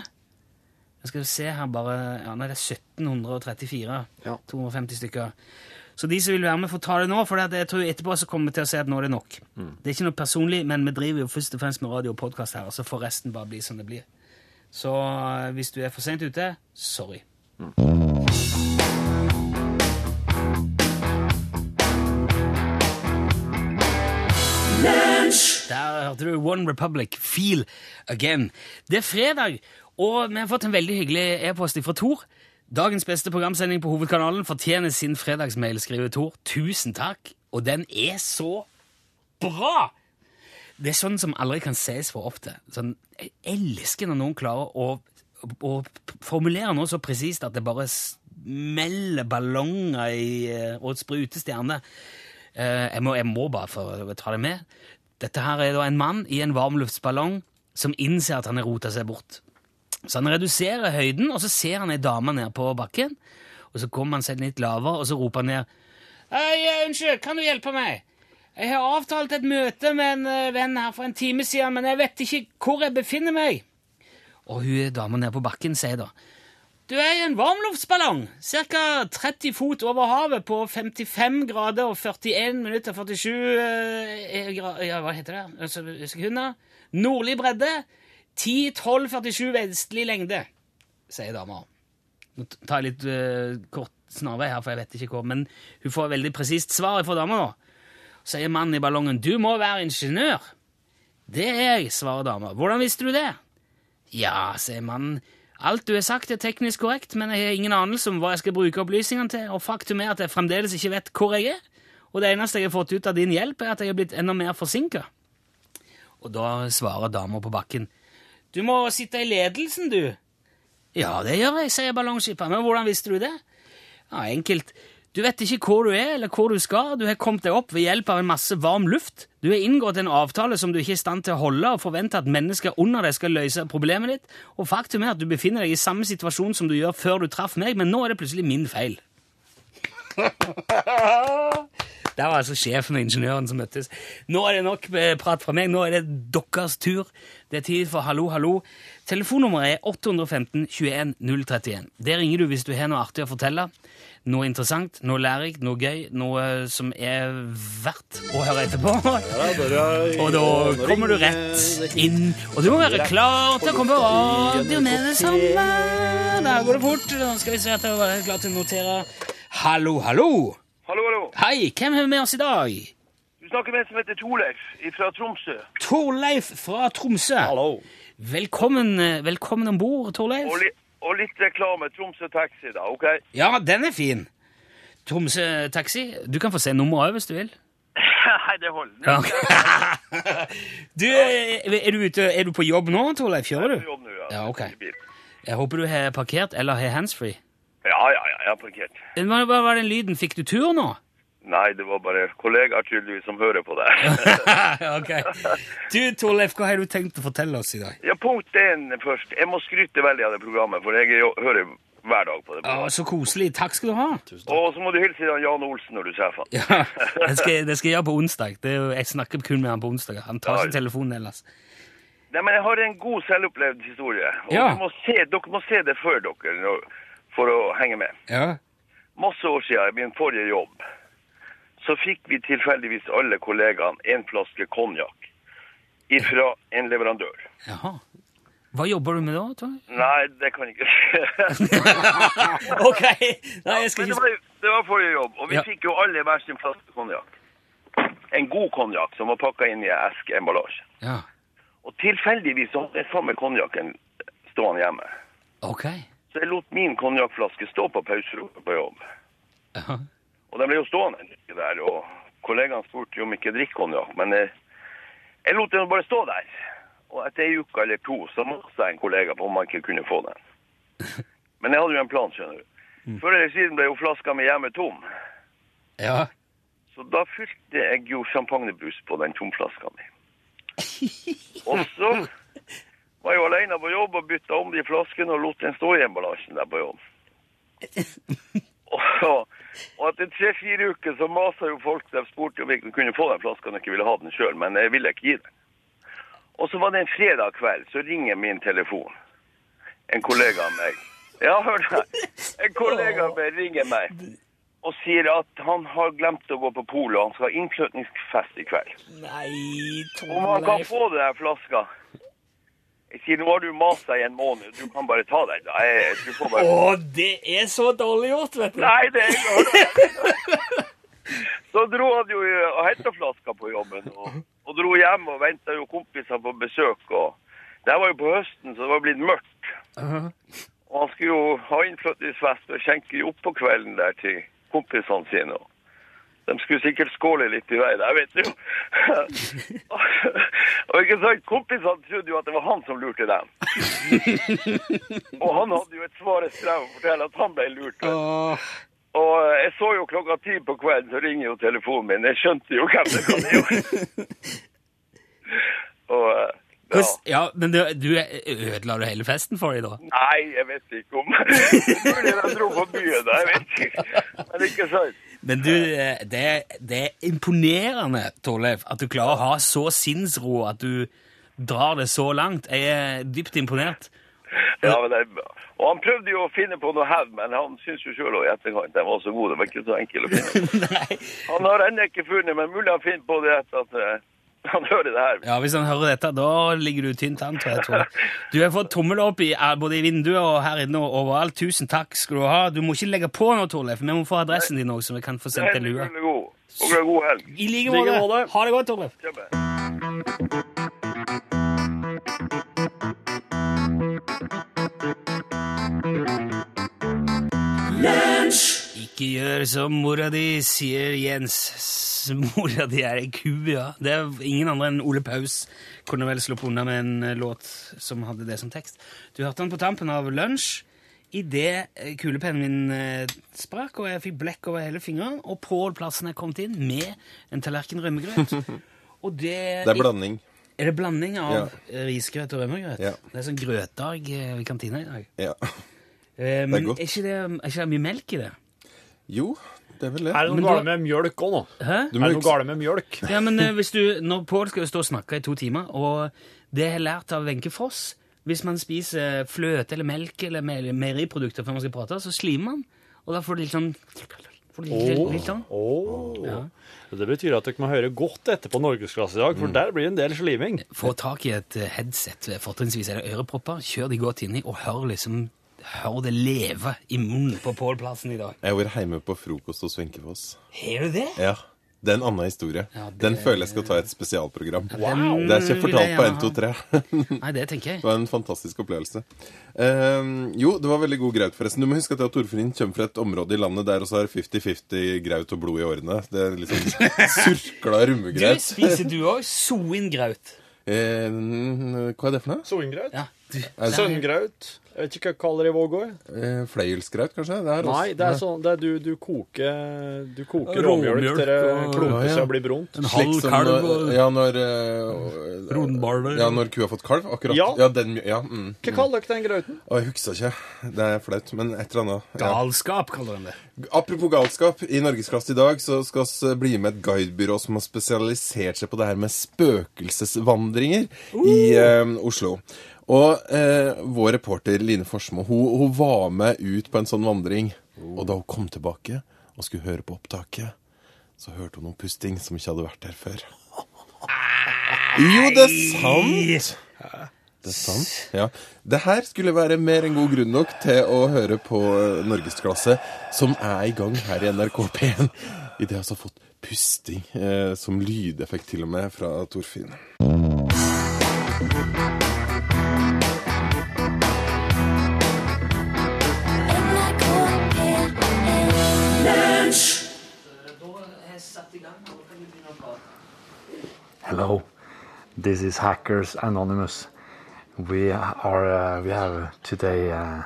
Jeg skal se her bare Ja, nei, det er 1734. Ja. 250 stykker. Så de som vil være med, får ta det nå, for jeg tror etterpå så kommer vi til å si at nå er det nok. Det er ikke noe personlig, men vi driver jo først og fremst med radio og podkast her, og så får resten bare bli som det blir. Så eh, hvis du er for seint ute, sorry. Der hørte du One Republic, Feel Again. Det er fredag, og vi har fått en veldig hyggelig e-post fra Tor. Dagens beste programsending på hovedkanalen fortjener sin fredagsmail, skriver Tor. Tusen takk, og den er så bra! Det er sånn som aldri kan sies for ofte. Sånn, jeg elsker når noen klarer å, å formulere noe så presist at det bare smeller ballonger i, eh, og spruter stjerner. Eh, Jeg må, jeg må bare få ta det med. Dette her er da en mann i en varmluftsballong som innser at han har rota seg bort. Så han reduserer høyden, og så ser han ei dame ned på bakken. Og så kommer han seg litt lavere, og så roper han ned. Hei, unnskyld, kan du hjelpe meg? Jeg har avtalt et møte med en eh, venn her for en time siden, men jeg vet ikke hvor jeg befinner meg. Og hun dama nede på bakken sier da Du er i en varmluftsballong, ca. 30 fot over havet på 55 grader og 41 minutter 47 eh, gra- Ja, hva heter det? Altså, Sekunder. Nordlig bredde. 10-12-47 vestlig lengde, sier dama. Nå tar jeg litt eh, kort snarvei her, for jeg vet ikke hvor, men hun får veldig presist svar fra dama nå. Sier mannen i ballongen, du må være ingeniør. Det er jeg, svarer dama. Hvordan visste du det? Ja, sier mannen. Alt du har sagt er teknisk korrekt, men jeg har ingen anelse om hva jeg skal bruke opplysningene til, og faktum er at jeg fremdeles ikke vet hvor jeg er, og det eneste jeg har fått ut av din hjelp, er at jeg er blitt enda mer forsinka. Og da svarer dama på bakken, du må sitte i ledelsen, du. Ja, det gjør jeg, sier ballongskipperen, men hvordan visste du det? Ja, enkelt. Du vet ikke hvor du er, eller hvor du skal. Du har kommet deg opp ved hjelp av en masse varm luft. Du har inngått en avtale som du ikke er i stand til å holde, og forventer at mennesker under deg skal løse problemet ditt. Og faktum er at du befinner deg i samme situasjon som du gjør før du traff meg, men nå er det plutselig min feil. Det var altså sjefen og ingeniøren som møttes. Nå er det nok eh, prat fra meg. Nå er det deres tur. Det er tid for Hallo, hallo. Telefonnummeret er 815 21 031. Der ringer du hvis du har noe artig å fortelle. Noe interessant, noe lærerikt, noe gøy, noe som er verdt å høre etterpå. Og da kommer du rett inn. Og du må være klar til å komme på radio med det samme. Der går det fort. Da skal vi se at jeg er klar til å notere. Hallo, hallo. Hallo, hallo. Hei, hvem har vi med oss i dag? Du snakker med en som heter Torleif fra Tromsø. Torleif fra Tromsø. Hallo. Velkommen, eh, velkommen om bord, Torleif. Og, litt reklame. Tromsø Taxi, da, OK? Ja, den er fin. Tromsø Taxi. Du kan få se nummeret òg, hvis du vil. Nei, det holder. Ja. Du, er du, ute, er du på jobb nå, Torleif? Kjører du? på jobb nå, ja. Ja, okay. Jeg håper du har parkert eller har handsfree. Ja, ja, ja, jeg har parkert. Hva var den lyden? Fikk du tur nå? Nei, det var bare kollegaer tydeligvis som hører på deg. ok. Du, Torleif, hva har du tenkt å fortelle oss i dag? ja, punkt én først. Jeg må skryte veldig av det programmet, for jeg er hører hver dag på det. Å, så koselig. Takk skal du ha. Og så må du hilse til Jan Olsen når du treffer han. Ja, det skal, det skal jeg gjøre på onsdag. Det er jo, jeg snakker kun med han på onsdag. Han tar Ja. ikke telefonen ellers. Nei, men jeg har en god selvopplevd historie. Og Ja. dere, må se, dere må se det før dere for å henge med. Ja. Masse år siden, i min forrige jobb, så fikk vi tilfeldigvis alle kollegaene en flaske konjakk ifra en leverandør. Jaha. Hva jobber du med da, Torleif? Nei, det kan jeg ikke si. ok, nei, jeg skal Men det var, det var forrige jobb, og vi Ja. fikk jo alle hver sin flaske konjakk. En god konjakk som var pakka inn i eskeemballasje. Ja. Og tilfeldigvis hadde jeg samme konjakken stående hjemme. Ok. Så jeg lot min konjakkflaske stå på pauserommet på jobb. Ja. Og den ble jo stående en uke der, og kollegaen spurte jo om ikke drikker konjakk, men jeg, jeg lot den bare stå der. Og etter ei uke eller to så maste jeg en kollega på om han ikke kunne få den. Men jeg hadde jo en plan, skjønner du. Før eller siden ble jo flaska mi hjemme tom. Ja. Så da fylte jeg jo champagnebrus på den tomflaska mi. Og så var jeg jo alene på jobb og bytta om de flaskene og lot den stå i emballasjen der på jobb. Og, og etter tre-fire uker så masa jo folk der spurte om vi kunne få den flaska når jeg ikke ville ha den sjøl, men jeg ville ikke gi den. Og så var det en fredag kveld, så ringer min telefon. En kollega av meg. Ja, hør det. En kollega av meg ringer meg og sier at han har glemt å gå på polet, han skal ha innflytningsfest i kveld. Nei, Om han kan få den flaska. Jeg sier, nå har du masa i en måned, du kan bare ta den. da. Jeg, får bare... Å, det er så dårlig gjort, vet du. Nei, det er ikke Så dro han jo og henta flaska på jobben, og, og dro hjem og venta jo kompiser på besøk. og Det var jo på høsten, så det var blitt mørkt. Og han skulle jo ha innflyttingsfest og skjenke opp på kvelden der til kompisene sine. og De skulle sikkert skåle litt i vei der, vet du. og ikke sant, kompisene trodde jo at det var han som lurte dem. og han hadde jo et svare strev å fortelle at han ble lurt. Og jeg så jo klokka ti på kvelden, så ringer jo telefonen min. Jeg skjønte jo hvem det kan være. og ja. Ja, men du, du ødela du hele festen for dem, da? Nei, jeg vet ikke om Mulig de dro på byen, da. Jeg vet ikke. Men ikke sant. Men du, eh, det, det er imponerende, Torleif, at du klarer å ha så sinnsro at du drar det så langt. Jeg er dypt imponert. Ja, men det, og han prøvde jo å finne på noe hevn, men han syns jo sjøl i etterkant den var så god. Det var ikke så enkelt å finne. Han har ennå ikke funnet, men mulig han finner på det etter at eh, han hører det her. Ja, Hvis han hører dette, da ligger du tynt an, tror jeg. Tror. Du har fått tommel opp i, eh, både i vinduet og her inne og overalt. Tusen takk skal du ha. Du må ikke legge på nå, Torleif. Vi må få adressen din òg, så vi kan få sendt deg lue. God. Og god helg. I like måte. Ha det godt, Torleif. Ikke gjør som mora di, sier Jens. Mora di er ei ku, ja. Det er ingen andre enn Ole Paus kunne vel sluppet unna med en eh, låt som hadde det som tekst. Du hørte den på tampen av lunsj idet eh, kulepennen min eh, sprakk, og jeg fikk blekk over hele fingeren, og Pål Plassen er kommet inn med en tallerken rømmegrøt. Og det Det er blanding. Er det blanding av Ja. risgrøt og rømmegrøt? Ja. Det er sånn grøtdag i kantina i dag. Ja. Men godt. er ikke, det, er ikke det mye melk i det? Jo, det er vel det. Er det noe galt med mjølk òg nå? Hæ? Er det noe galt med mjølk? Ja, men eh, hvis du, når Pål skal jo stå og snakke i to timer, og det har jeg lært av Wenche Foss Hvis man spiser fløte eller melk eller me- meieriprodukter før man skal prate, så slimer man. Og da får du litt sånn får du litt, Åh. litt sånn. Åh. Ja. Det betyr at dere må høre godt etter på Norgesklasse i dag, for der blir det en del sliming. Få tak i et eh, headset, fortrinnsvis er det ørepropper, kjør de godt inni, og hør liksom Hør det leve i munnen på Pål Plassen i dag. Jeg har vært hjemme på frokost hos Wenchefoss. Har du det? Ja. Det er en annen historie. Den føler jeg skal ta i et spesialprogram. Wow. Det er ikke fortalt på 1, 2, 3. Nei, det tenker jeg. Det var en fantastisk opplevelse. Ehm, jo, det var veldig god graut, forresten. Du må huske at jeg og Torfinn kommer fra et område i landet der også har 50-50 graut og blod i årene. Det er liksom surkla Du, spiser du òg soingraut? Eh, hva er det for noe? Soingraut? Ja. Søngraut? Jeg vet ikke hva jeg kaller det i Vågå. Eh, Fløyelsgraut, kanskje? Det er Nei, det er sånn det er du, du koker Du koker Råmjølk til det klumper Ja, ja. seg og blir brunt. En Slik halv som kalv når, og ja, når uh. Ja, når kua har fått kalv. Akkurat. Ja. den, ja mm, Hva kaller dere den grauten? Å, jeg husker ikke. Det er flaut, men et eller annet. Ja. Galskap, kaller de det. Apropos galskap, i Norgesklasse i dag så skal vi bli med et guidebyrå som har spesialisert seg på det her med spøkelsesvandringer i uh, Oslo. Og eh, vår reporter Line Forsmo hun, hun var med ut på en sånn vandring. Og da hun kom tilbake og skulle høre på opptaket, så hørte hun noe pusting som ikke hadde vært der før. Jo, det er sant! Det er sant. Ja. Det her skulle være mer enn god grunn nok til å høre på Norgesklasse, som er i gang her i NRK P1. I det har altså fått pusting eh, som lydeffekt til og med fra Torfinn. Hello, this is Hackers Anonymous. We are uh, we have today uh,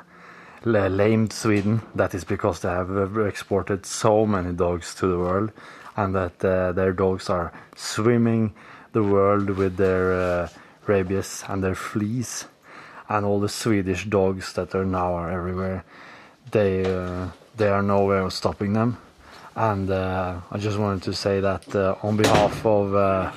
lamed Sweden. That is because they have exported so many dogs to the world, and that uh, their dogs are swimming the world with their uh, rabies and their fleas, and all the Swedish dogs that are now are everywhere. They uh, they are nowhere stopping them. And uh, I just wanted to say that uh, on behalf of uh,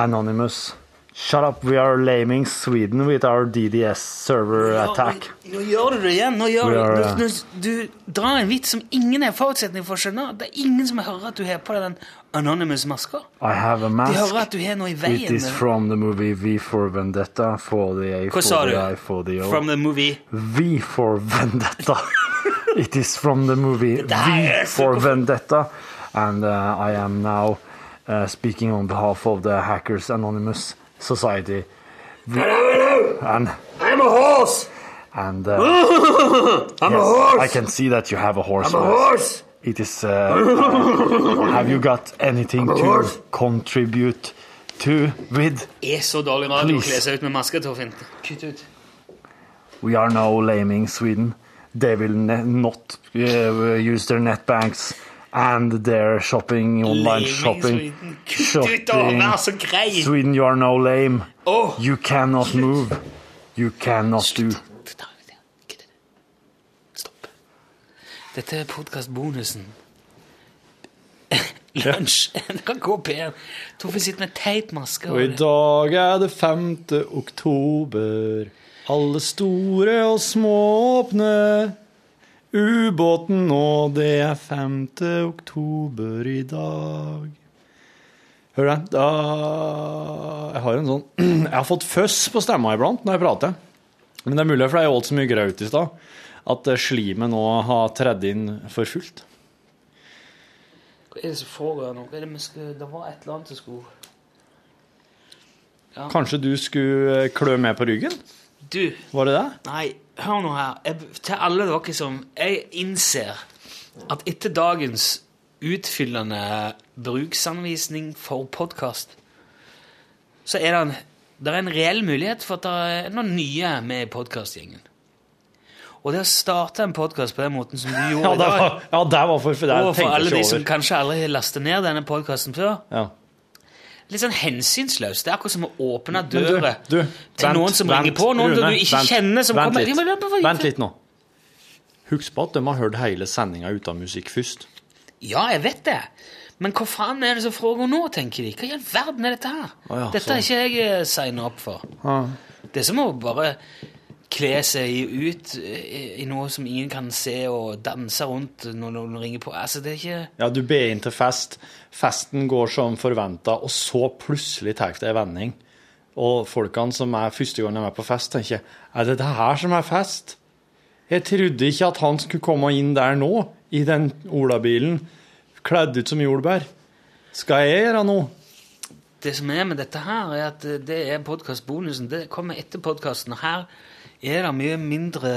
Anonymous, shut up, we are laming Sweden with our DDS server attack. Nå gjør du det igjen. Nå gjør are, du, du, uh, du drar en vits som ingen er forutsetning for å skjønne. Det er ingen som hører at du har på deg den Anonymous-maska. I have a De hører at du har noe i It veien. is from the movie V for Vendetta, for the A, Hva sa du? From the movie V for Vendetta. it is from the movie V for Vendetta. And uh, I am now uh, speaking on behalf of the Hackers Anonymous Society. And I'm a horse. and uh, I'm a yes, horse. I can see that you have a horse. I'm a horse. It is. Uh, have you got anything to horse. contribute to with? er så dårlig radio å Please. kle seg ut med maske, Torfinn. Kutt ut. We are now laming Sweden. They will ne- not uh, use their net banks and their shopping, online Laming shopping. Sweden. Kutt ut, så grei! Sweden, you are no lame. Oh. You cannot move. You cannot do. Dette er podkastbonusen. Lunsj, NRK P1. Torfinn sitter med teipmaske. Og i dag er det 5. oktober. Alle store og små åpne. Ubåten nå, det er 5. oktober i dag. Hør det. Da Jeg har en sånn Jeg har fått føss på stemma iblant når jeg prater. Men det er mulig for jeg åt så mye graut i stad, at eh, slimet nå har tredd inn for fullt. Hva er det som foregår nå? Det. Det var et eller annet som skulle Ja. Kanskje du skulle eh, klø med på ryggen? Du, Var det det? nei, hør nå her. Jeg, til alle dere som Jeg innser at etter dagens utfyllende bruksanvisning for podkast, så er det en, det er en reell mulighet for at det er noen nye med i podkastgjengen. Og det å starte en podkast på den måten som du gjorde Ja, i det dag var, ja, det var for, det Og for alle de som kanskje aldri har lastet ned denne podkasten før. Ja. Litt sånn hensynsløst. Det er akkurat som å åpne døra til vent, noen som vent, ringer på, noen Rune, du ikke vent, kjenner som vent kommer Litt. Ja, Vent litt nå. Husk på at de har hørt hele sendinga uten musikk først. Ja, jeg vet det. Men hva faen er det som foregår nå, tenker de? Hva i all verden er dette her? Å ja, dette er ikke jeg signa opp for. Det er som å bare kle seg ut i, noe som ingen kan se, og danse rundt når noen ringer på. Altså, det er ikke Ja, du ber inn til fest. Festen går som forventa, og så plutselig tar det en vending. Og folkene som er første gang de er på fest, tenker Er det det her som er fest? Jeg trodde ikke at han skulle komme inn der nå, i den olabilen, kledd ut som jordbær. Skal jeg gjøre noe? Det som er med dette her, er at det er podkastbonusen. Det kommer etter podkasten. Her er det mye mindre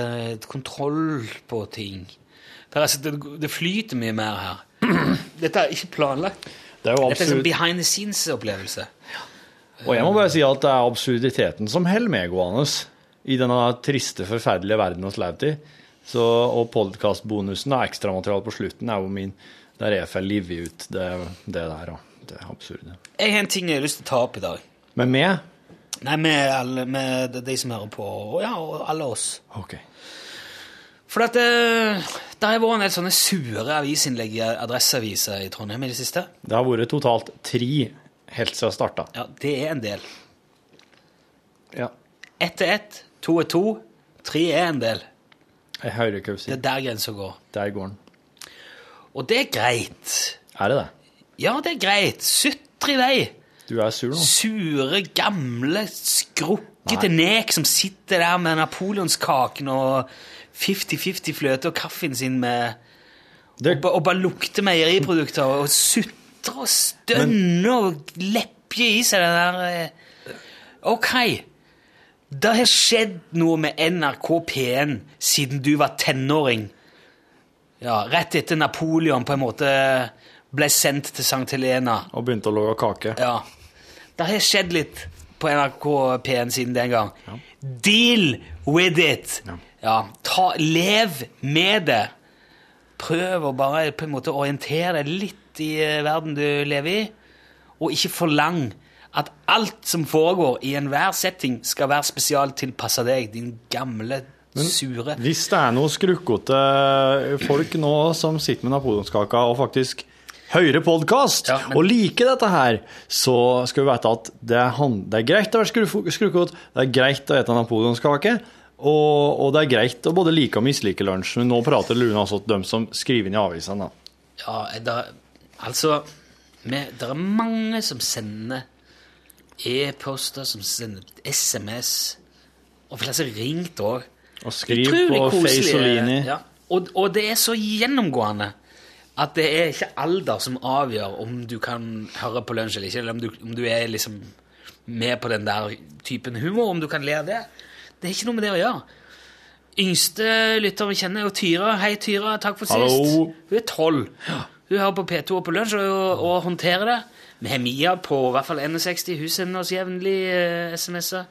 kontroll på ting. Det, er, altså, det, det flyter mye mer her. Dette er ikke planlagt. Det er jo Dette er en behind the scenes-opplevelse. Og jeg må bare si at det er absurditeten som holder meg gående i denne triste, forferdelige verden vi lever i. Så, og podkastbonusen og ekstramaterialet på slutten er jo min Der jeg får livet ut det, det der, da. Det er absurd. Jeg har en ting jeg har lyst til å ta opp i dag. Med meg? Nei, med, alle, med de som hører på, og ja, og alle oss. Ok. For at det, det har vært en del sånne sure avisinnlegg i Adresseaviser i Trondheim i det siste. Det har vært totalt tre helt siden starta. Ja, det er en del. Ja. Ett er ett, to er to, tre er en del. Jeg hører ikke hva du sier. Det er der grensa går. Der går den. Og det er greit. Er det det? Ja, det er greit. Sutre i vei. Du er sur nå? Sure, gamle, skrukkete nek som sitter der med napoleonskaken og 50-50 fløte og kaffen sin med og, og bare lukter meieriprodukter og sutrer og stønner og lepper i seg den der eh, Ok, Det har skjedd noe med NRK P1 siden du var tenåring. Ja, Rett etter Napoleon på en måte ble sendt til St. Helena. Og begynte å lage kake. Ja. Det har skjedd litt på NRK P1 siden den gang. Deal with it! Ja. ta, lev med det. Prøv å bare på en måte orientere deg litt i eh, verden du lever i, og ikke forlang at alt som foregår i enhver setting, skal være spesialtilpassa deg, din gamle, sure Hvis det er noen skrukkete folk nå som sitter med napoleonskaka og faktisk hører podkast og like dette her, så skal vi vite at det er, han, det er greit å være skrukkete, det er greit å spise napoleonskake, og, og det er greit å både like og mislike lunsj. Men nå prater Lune altså om dem som skriver inn i avisene. Ja, da, altså med, Det er mange som sender e-poster, som sender SMS, og flest har ringt òg. Og skriv på Feisolini. Ja. Og, og det er så gjennomgående at det er ikke alder som avgjør om du kan høre på lunsj eller ikke, eller om du, om du er liksom med på den der typen humor, om du kan le av det. Det er ikke noe med det å gjøre. Yngste lytter vi kjenner, er jo Tyra. Hei, Tyra. Takk for Hallo. sist. Hun er tolv. Hun hører på P2 og på lunsj og, og håndterer det. Vi har Mia på i hvert fall 61. Hun sender oss jevnlig eh, SMS-er.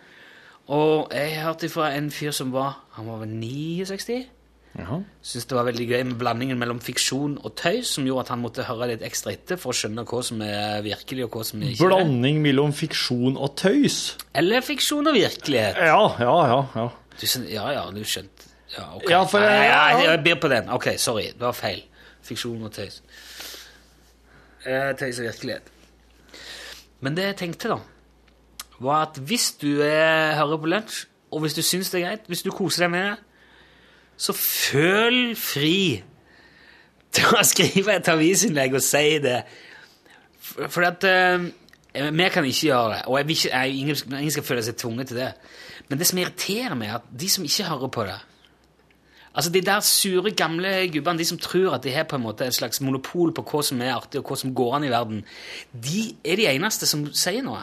Og jeg hørte fra en fyr som var Han var vel 69? Jaha. Syns det var veldig gøy med blandingen mellom fiksjon og tøys, som gjorde at han måtte høre litt ekstra etter for å skjønne hva som er virkelig, og hva som er ikke. Blanding mellom fiksjon og tøys. Eller fiksjon og virkelighet. Ja, ja, ja. ja. Du, ja, ja, du skjønte. Ja, ok. Ja, for ja, ja. jeg byr på den. Ok, sorry. Det var feil. Fiksjon og tøys. Eh, tøys og virkelighet. Men det jeg tenkte, da, var at hvis du er, hører på lunsj, og hvis du syns det er greit, hvis du koser deg med det, så føl fri til å skrive et avisinnlegg og si det. For, for at uh, Vi kan ikke gjøre det, og jeg ikke, jeg, ingen, ingen skal føle seg tvunget til det. Men det som irriterer meg, er at de som ikke hører på det Altså De der sure, gamle gubbene, de som tror at de har på en måte et slags monopol på hva som er artig, og hva som går an i verden, de er de eneste som sier noe.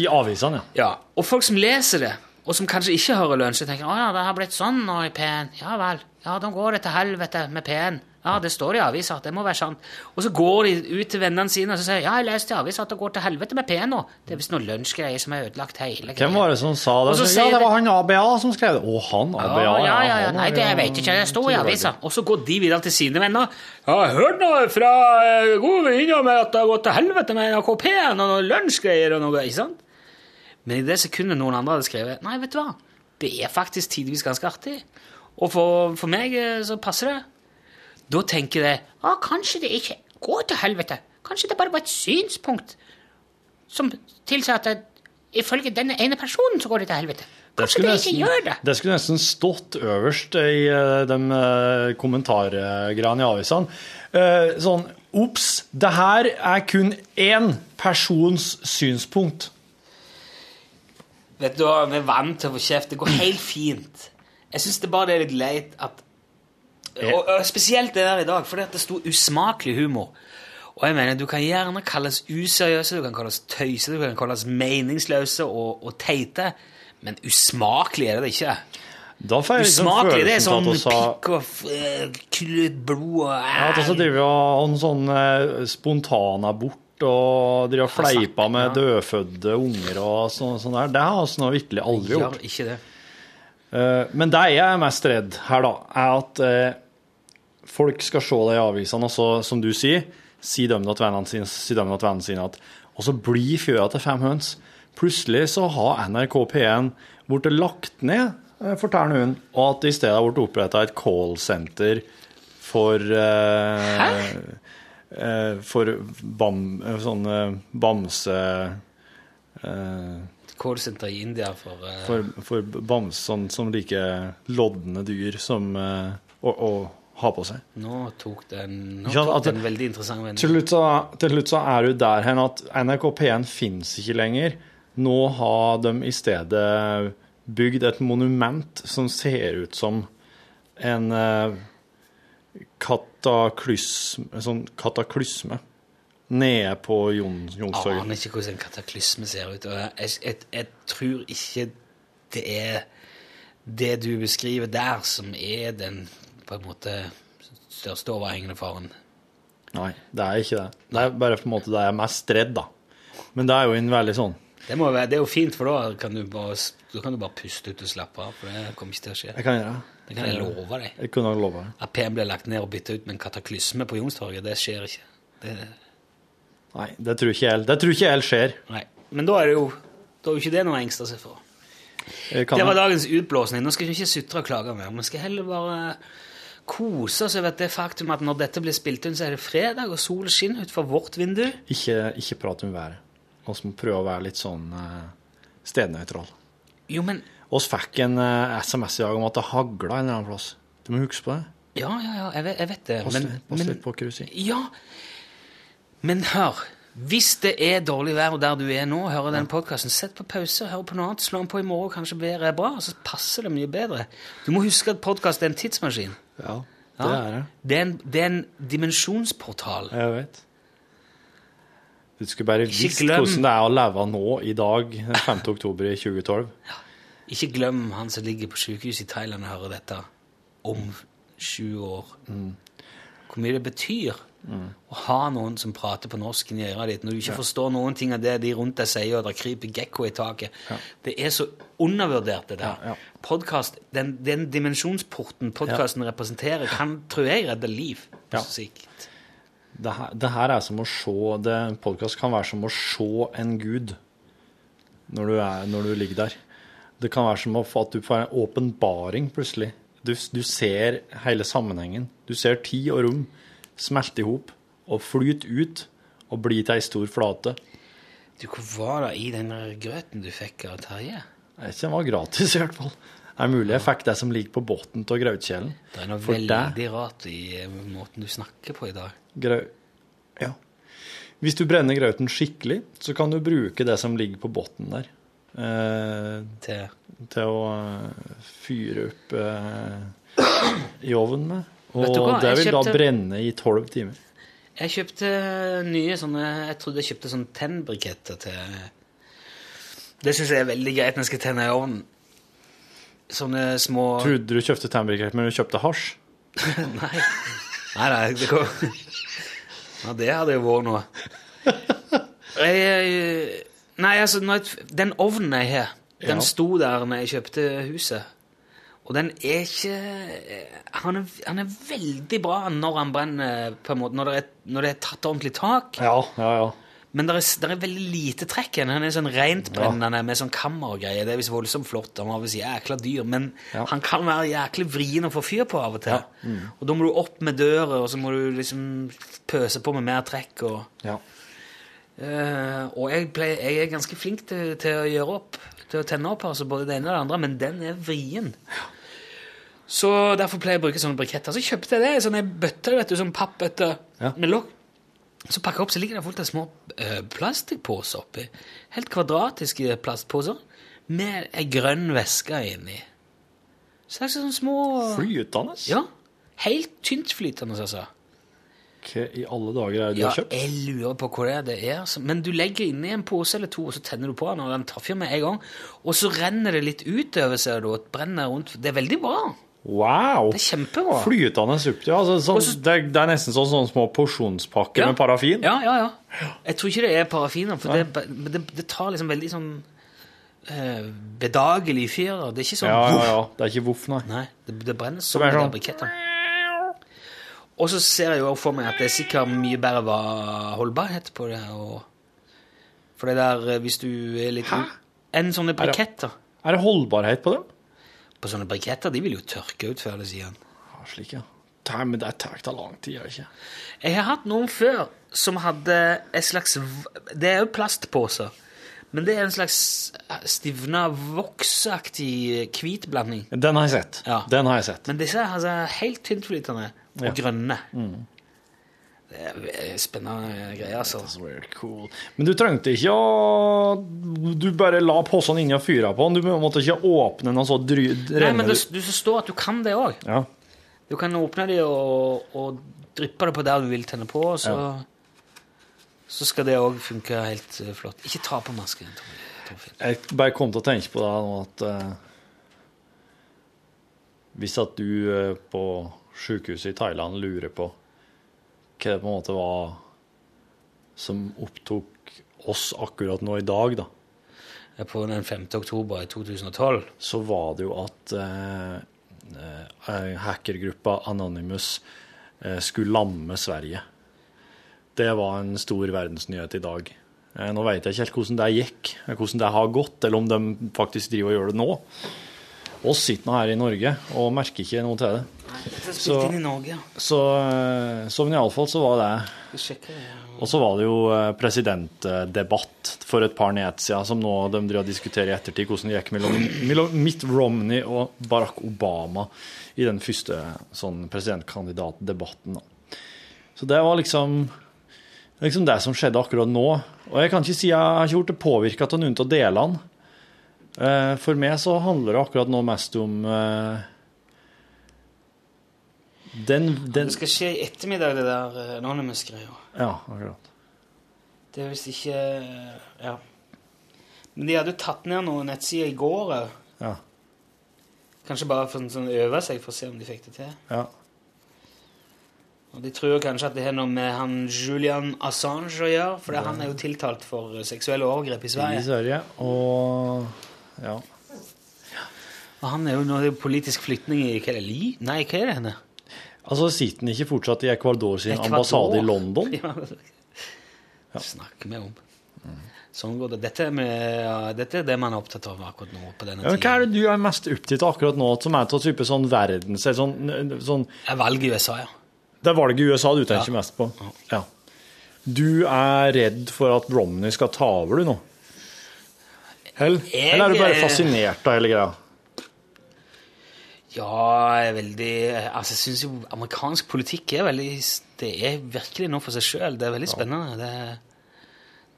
I avisene, ja. Ja, Og folk som leser det, og som kanskje ikke hører lunsj, tenker å ja, det har blitt sånn nå i P1. Ja vel. Ja, da går det til helvete med P1. Ja, det står i avisa. Det må være sant. Og så går de ut til vennene sine og så sier ja, jeg leste i avisa at det går til helvete med P1 nå. Det er visst noen lunsjgreier som er ødelagt hele Hvem var det som sa det? Så ja, det var han ABA som skrev det. Å, han ABA, ja, ja, ja, ja. Nei, det jeg vet ikke. Det sto i avisa. Og så går de videre til sine venner. Ja, jeg hørte noe fra eh, gode venninner med at det har gått til helvete med NRK P1 og noen lunsjgreier og noe, ikke sant? Men i det sekundet noen andre hadde skrevet Nei, vet du hva, det er faktisk tidvis ganske artig. Og for, for meg eh, så passer det. Da tenker jeg ja, kanskje det ikke går til helvete. Kanskje det bare var et synspunkt som tilsa at det, ifølge denne ene personen så går det til helvete. Det skulle, nesten, det. det skulle nesten stått øverst i eh, de uh, kommentargreiene i avisene. Eh, sånn Ops, det her er kun én persons synspunkt. Vet du Vi er vant til å få kjeft. Det går helt fint. Jeg syns det bare det er litt leit at og, og Spesielt det der i dag, fordi at det sto usmakelig humor. Og jeg mener, Du kan gjerne kalles useriøse, du kan kalles tøyse, du kan kalles meningsløse og, og teite, men usmakelig er det ikke. Da får jeg liksom Usmakelig, det er sånn sa- pikk og uh, blod og Ja, at så driver vi og en sånn uh, spontanabort og driver og fleipa med dødfødte unger og sånn, sånn der. Det har vi nå virkelig aldri gjort. gjort. ikke det. Eh, Men det jeg er mest redd her, da, er at eh, folk skal se det i avisene, og så, som du sier, si dem til vennene sine, si dem til vennene sine at Og så blir fjøra til fem høns. Plutselig så har NRK P1 blitt lagt ned, eh, forteller hun, og at det i stedet har blitt oppretta et callsenter for eh, eh, For bam, eh, sånne bamse... Eh, Callsenter i India for, eh, for, for bams sånn, som liker lodne dyr som eh, å, å ha på seg. Nå tok den, nå ja, tok den veldig interessant vending. Til til slutt så er du der hen at NRK P1 fins ikke lenger. Nå har de i stedet bygd et monument som ser ut som en eh, kataklysme, sånn kataklysme nede på Jon, Jeg aner ikke hvordan en kataklysme ser ut. og Jeg, jeg, jeg tror ikke det er det du beskriver der, som er den på en måte største overhengende faren. Nei, det er ikke det. Det er bare på en måte det jeg er mest redd, da. Men det er jo en veldig sånn Det, må være, det er jo fint, for da kan du bare, kan du bare puste ut og slappe av, for det kommer ikke til å skje. Jeg kan gjøre det. Det kan jeg love deg. Jeg kunne love deg. At PM blir lagt ned og bytta ut med en kataklysme på Youngstorget, det skjer ikke. Det, Nei, det tror ikke jeg Det tror ikke jeg skjer. nei. Men da er det jo da er jo ikke det noe å engste seg for. Det var dagens utblåsning. Nå skal vi ikke sutre og klage mer. Vi skal heller bare kose oss over det faktum at når dette blir spilt inn, så er det fredag, og solen skinner utenfor vårt vindu. Ikke, ikke prate om været. Vi må prøve å være litt sånn uh, stednøytral. Jo, men oss fikk en uh, SMS i dag om at det hagla en eller annen plass. Du må huske på det. Ja, ja, ja, jeg vet, jeg vet det. Pass, Men, pass men, litt på sier. ja, men hør. Hvis det er dårlig vær der du er nå, hører den podkasten, sett på pause, hør på noe annet, slå den på i morgen, kanskje været er bra, så passer det mye bedre. Du må huske at podkast er en tidsmaskin. Ja, det er det. Det er en, det er en dimensjonsportal. Jeg vet. Du skulle bare visst hvordan det er å leve nå, i dag, den 5. oktober i 2012. Ikke glem han som ligger på sykehus i Thailand og hører dette om sju år. Hvor mye det betyr å ha noen som prater på norsk i øret ditt, når du ikke Ja. forstår noen ting av det de rundt deg sier, og det kryper gekko i taket. Det er så undervurdert, det der. Podcast, den, den dimensjonsporten podkasten representerer, kan, tror jeg, redde liv. på Ja. sikt. Det her, det her er som å se det, podkast kan være som å se en gud når du, er, når du ligger der. Det kan være som at du får en åpenbaring plutselig. Du, du ser hele sammenhengen. Du ser tid og rom smelte i hop og flyte ut og bli til ei stor flate. Du, Hva var det i den grøten du fikk av Terje? Den var gratis, i hvert fall. Det er mulig jeg fikk det som ligger på bunnen av grautkjelen. Det er noe For veldig det- rart i eh, måten du snakker på i dag. Grau... Ja. Hvis du brenner grauten skikkelig, så kan du bruke det som ligger på bunnen der. Eh, til? å eh, fyre opp eh, i ovnen med. Og det vil vil da brenne i tolv timer. Jeg kjøpte nye sånne Jeg trodde jeg kjøpte sånne tennbriketter til Det syns jeg er veldig greit når jeg skal tenne i ovnen. Sånne små Trodde du kjøpte tannbriketter, men du kjøpte hasj? Nei. Nei, nei, det kom Ja, det hadde jo vært noe. Jeg, jeg, nei, altså, jeg, den ovnen jeg har, den Ja. sto der når jeg kjøpte huset. Og den er ikke Han er, han er veldig bra når han brenner, på en måte, når det er, når det er tatt ordentlig tak. Ja, ja, ja. Men det er, det er veldig lite trekk i den. Han er sånn rentbrennende ja. med sånn kammer og greier. Det er visst voldsomt flott. Han var visst jækla dyr, men han kan være jæklig vrien å få fyr på av og til. Mm. Og da må du opp med døra, og så må du liksom pøse på med mer trekk. Og, Ja. Uh, og jeg, pleier, jeg er ganske flink til, til å gjøre opp, til å tenne opp, altså både det ene og det andre, men den er vrien. Så derfor pleier jeg å bruke sånne briketter. Så kjøpte jeg det, sånne bøtter, vet du, sånn pappbøtter med lokk. Så pakker jeg opp, så ligger det fullt av små uh, plastposer oppi. Helt kvadratiske plastposer med ei grønn væske inni. er sånne små Flytende? Ja. Helt tyntflytende, altså. Hva i alle dager er det du Ja, har kjøpt? jeg lurer på hva det er det er. altså. Men du legger inni en pose eller to, og så tenner du på den, og den tar fyr med en gang. Og så renner det litt utover, ser du, og brenner rundt. Det er veldig bra. Wow! Det er kjempebra. Flytende suppe. Ja, altså, sånn, det, er, det er nesten sånn sånne små porsjonspakker Ja. med parafin. Ja, ja, ja. Jeg tror ikke det er parafin, for det, det, det tar liksom veldig sånn eh, bedagelig fyr. Det er ikke sånn Ja, ja, ja. Det er ikke voff, nei. Nei, det, det brenner Det sånn med sånn. Og så ser jeg jo for meg at det er sikkert mye bedre var holdbarhet på det. Og for det der, eh, hvis du er litt Hæ? Enn sånne Er det- Er det holdbarhet på dem? På sånne briketter, de vil jo tørke ut før eller siden. Ja, slik, ja. Nei, men det tar ikke lang tid, gjør det ikke? Jeg har hatt noen før som hadde et slags Det er jo plastposer. Men det er en slags stivna, voksaktig hvit blanding. Den har jeg sett. Ja. Den har jeg sett. Men disse er altså helt tyntflytende og Ja. grønne. Mm. Er spennende greier, altså. Cool. Men du trengte ikke å Du bare la posen inni og fyra på den. Du måtte ikke åpne den og så dry, Nei, men det, du står at du kan det òg. Ja. Du kan åpne dem og, og dryppe det på der du vil tenne på, og så, Ja. så skal det òg funke helt eh, flott. Ikke ta på masken. Jeg bare kom til å tenke på det nå at uh, hvis at du uh, på sykehuset i Thailand lurer på hva det på en måte var som opptok oss akkurat nå i dag, da. På den 5. oktober i 2012. Så var det jo at eh, eh, hackergruppa Anonymous eh, skulle lamme Sverige. Det var en stor verdensnyhet i dag. Eh, nå vet jeg ikke helt hvordan det gikk, hvordan det har gått, eller om de faktisk driver og gjør det nå. Oss sitter nå her i Norge og merker ikke noe til det. Ja. Så, eh, så men iallfall så var det. Og så var det jo eh, presidentdebatt for et par ned siden, som nå de driver og diskuterer i ettertid hvordan det gikk mellom, mellom Mitt Romney og Barack Obama i den første sånn presidentkandidatdebatten. Så det var liksom liksom det som skjedde akkurat nå. Og jeg kan ikke si jeg har ikke blitt påvirka av noen av delene. Eh, For meg så handler det akkurat nå mest om eh, den, den Det skal skje i ettermiddag, det der eh, Anonymous-greia. Ja, akkurat. Det er visst ikke Ja. Men de hadde jo tatt ned noen nettsider i går òg. Ja. Kanskje bare for å sånn, øve seg for å se om de fikk det til. Ja. Og De tror kanskje at det har noe med han Julian Assange å gjøre, for han er jo tiltalt for seksuelle overgrep i I Sverige. Sverige. Og ja. Og han er jo nå politisk flyktning i hva er det, Li? Nei, hva er det henne? Altså, sitter han ikke fortsatt i Ecuador sin Ecuador. ambassade i London? Ja. snakker vi om. Sånn går det. Dette er, med, ja, dette er det man er opptatt av akkurat nå. på denne Ja, tiden. hva er det du er mest opptatt av akkurat nå, som er av type sånn verdens... Sånn, sånn Det er valget i USA, ja. Det er valget i USA du tenker mest på? Ja. Du er redd for at Romney skal ta over, du nå? Eller, Jeg- eller er du bare fascinert av hele greia? Ja, veldig Altså, jeg syns jo amerikansk politikk er veldig Det er virkelig noe for seg sjøl. Det er veldig spennende. Det,